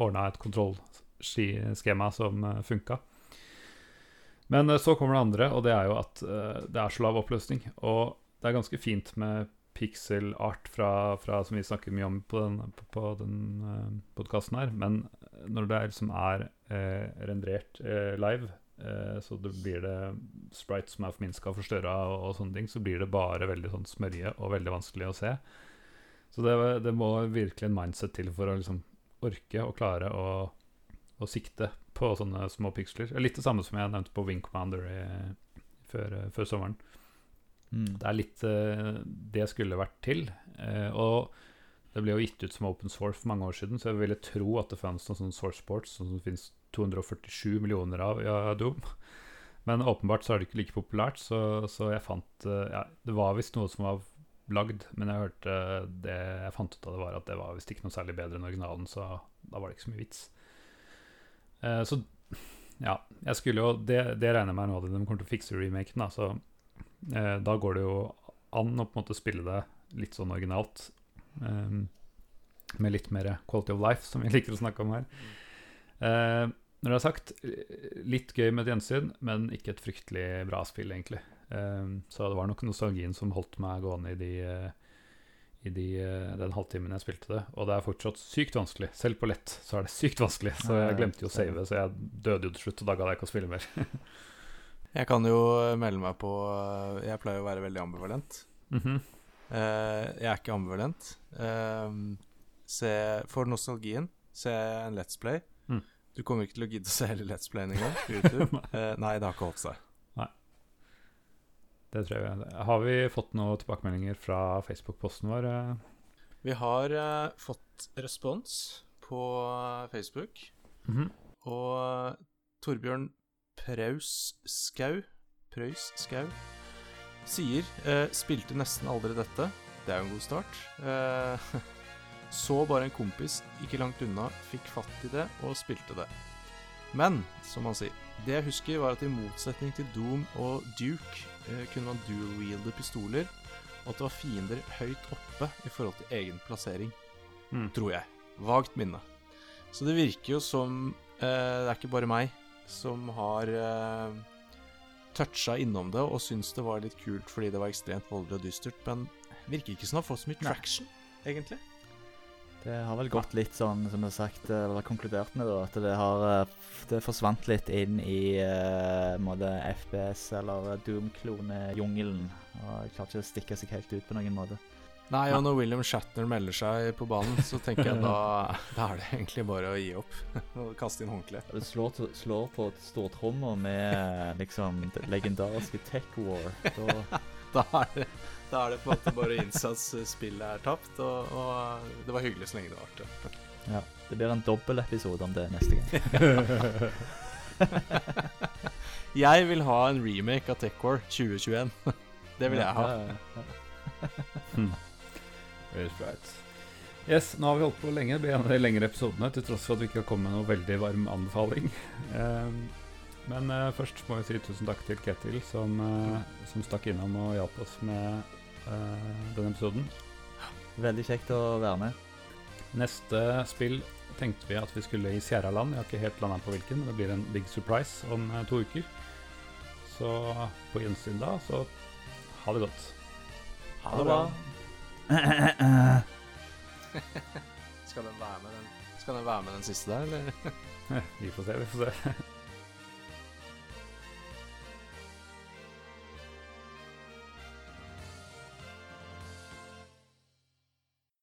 ordna et kontrollskema som uh, funka. Men eh, så kommer det andre, og det er jo at eh, det er så lav oppløsning. Og det er ganske fint med pixel art fra, fra som vi snakker mye om på den, på, den podkasten her. Men når det liksom er eh, rendrert eh, live, eh, så det blir det sprites som er forminska og forstørra og, og sånne ting, så blir det bare veldig sånn smørje og veldig vanskelig å se. Så det, det må virkelig en mindset til for å liksom orke og klare å, å sikte på sånne små piksler. Litt det samme som jeg nevnte på Wing Commander i, før, eh, før sommeren. Mm. Det er litt eh, det skulle vært til. eh, og det ble jo gitt ut som open source for mange år siden, så jeg ville tro at det fantes noen sånne source sports som finnes 247 millioner av ja, Doom. Men åpenbart så er det ikke like populært, så, så jeg fant eh, ja, Det var visst noe som var lagd, men jeg hørte det jeg fant ut av det, var at det var visst ikke noe særlig bedre enn originalen, så da var det ikke så mye vits. Eh, så ja, jeg skulle jo Det, det regner jeg med nå at de kommer til å fikse remaken, da, så eh, da går det jo an å på en måte spille det litt sånn originalt. eh, med litt mer quality of life, som vi liker å snakke om her. Eh, når det er sagt, litt gøy med et gjensyn, men ikke et fryktelig bra spill, egentlig. Eh, så det var nok nostalgien som holdt meg gående i, de, eh, i de, eh, den halvtimen jeg spilte det. Og det er fortsatt sykt vanskelig. Selv på lett så er det sykt vanskelig. Så jeg glemte jo å save, så jeg døde jo til slutt, og da gadd jeg ikke å spille mer. Jeg kan jo melde meg på Jeg pleier å være veldig ambivalent. Mm -hmm. Uh, jeg er ikke ambivalent. Uh, se, for nostalgien, se en Let's Play. Mm. Du kommer ikke til å gidde å se hele Let's Play engang på YouTube. Eh, nei, det har ikke holdt seg. Det tror jeg. Har vi fått noen tilbakemeldinger fra Facebook-posten vår? eh? Vi har uh, fått respons på Facebook, Mhm. og eh, Torbjørn Praus Skau Preus Skau sier uh, Spilte nesten aldri dette. Det er jo en god start. Eh, så bare en kompis ikke langt unna fikk fatt i det og spilte det. Men, som han sier, det jeg husker var at i motsetning til Doom og Duke eh, kunne man dual-wielde pistoler, og at det var fiender høyt oppe i forhold til egen plassering, Mm. tror jeg. Vagt minne. Så det virker jo som eh, det er ikke bare meg som har eh, toucha innom det og syns det var litt kult fordi det var ekstremt voldelig og dystert, men virker ikke som det har fått så mye Nei. traction, egentlig. Det har vel gått litt sånn, som du har sagt, eh, eller konkludert med, da, at det har eh, Det forsvant litt inn i uh, måte FPS eller Doom-klone-jungelen. Og jeg klarer ikke å stikke seg helt ut på noen måte. Nei, og når William Shatner melder seg på banen, så tenker jeg da, da er det egentlig bare å gi opp og kaste inn håndkleet. Du slår, slår på stortromma med eh, liksom det legendariske Tech War. Da, Da er det, da er det på en måte bare å innse at spillet er tapt, og, og det var hyggelig så lenge det varte. ja, det blir en dobbeltepisode om det neste gang. Jeg vil ha en remake av Tech War 2021. Det vil jeg ha. Right. Yes, nå har vi holdt på lenge. Det blir en av de lengre episodene, til tross for at vi ikke har kommet med noe veldig varm anbefaling. Ehm, men eh, først må vi si tusen takk til Ketil, som, eh, som stakk innom og hjalp oss med denne episoden. Veldig kjekt å være med. Neste spill tenkte vi at vi skulle i Sierra-land. Jeg har ikke helt landa på hvilken, men det blir en big surprise om eh, to uker. Så på gjensyn da, så ha det godt. Ha det bra. Skal den være med den, skal den, være med den siste der, eller? Vi får se, vi får se.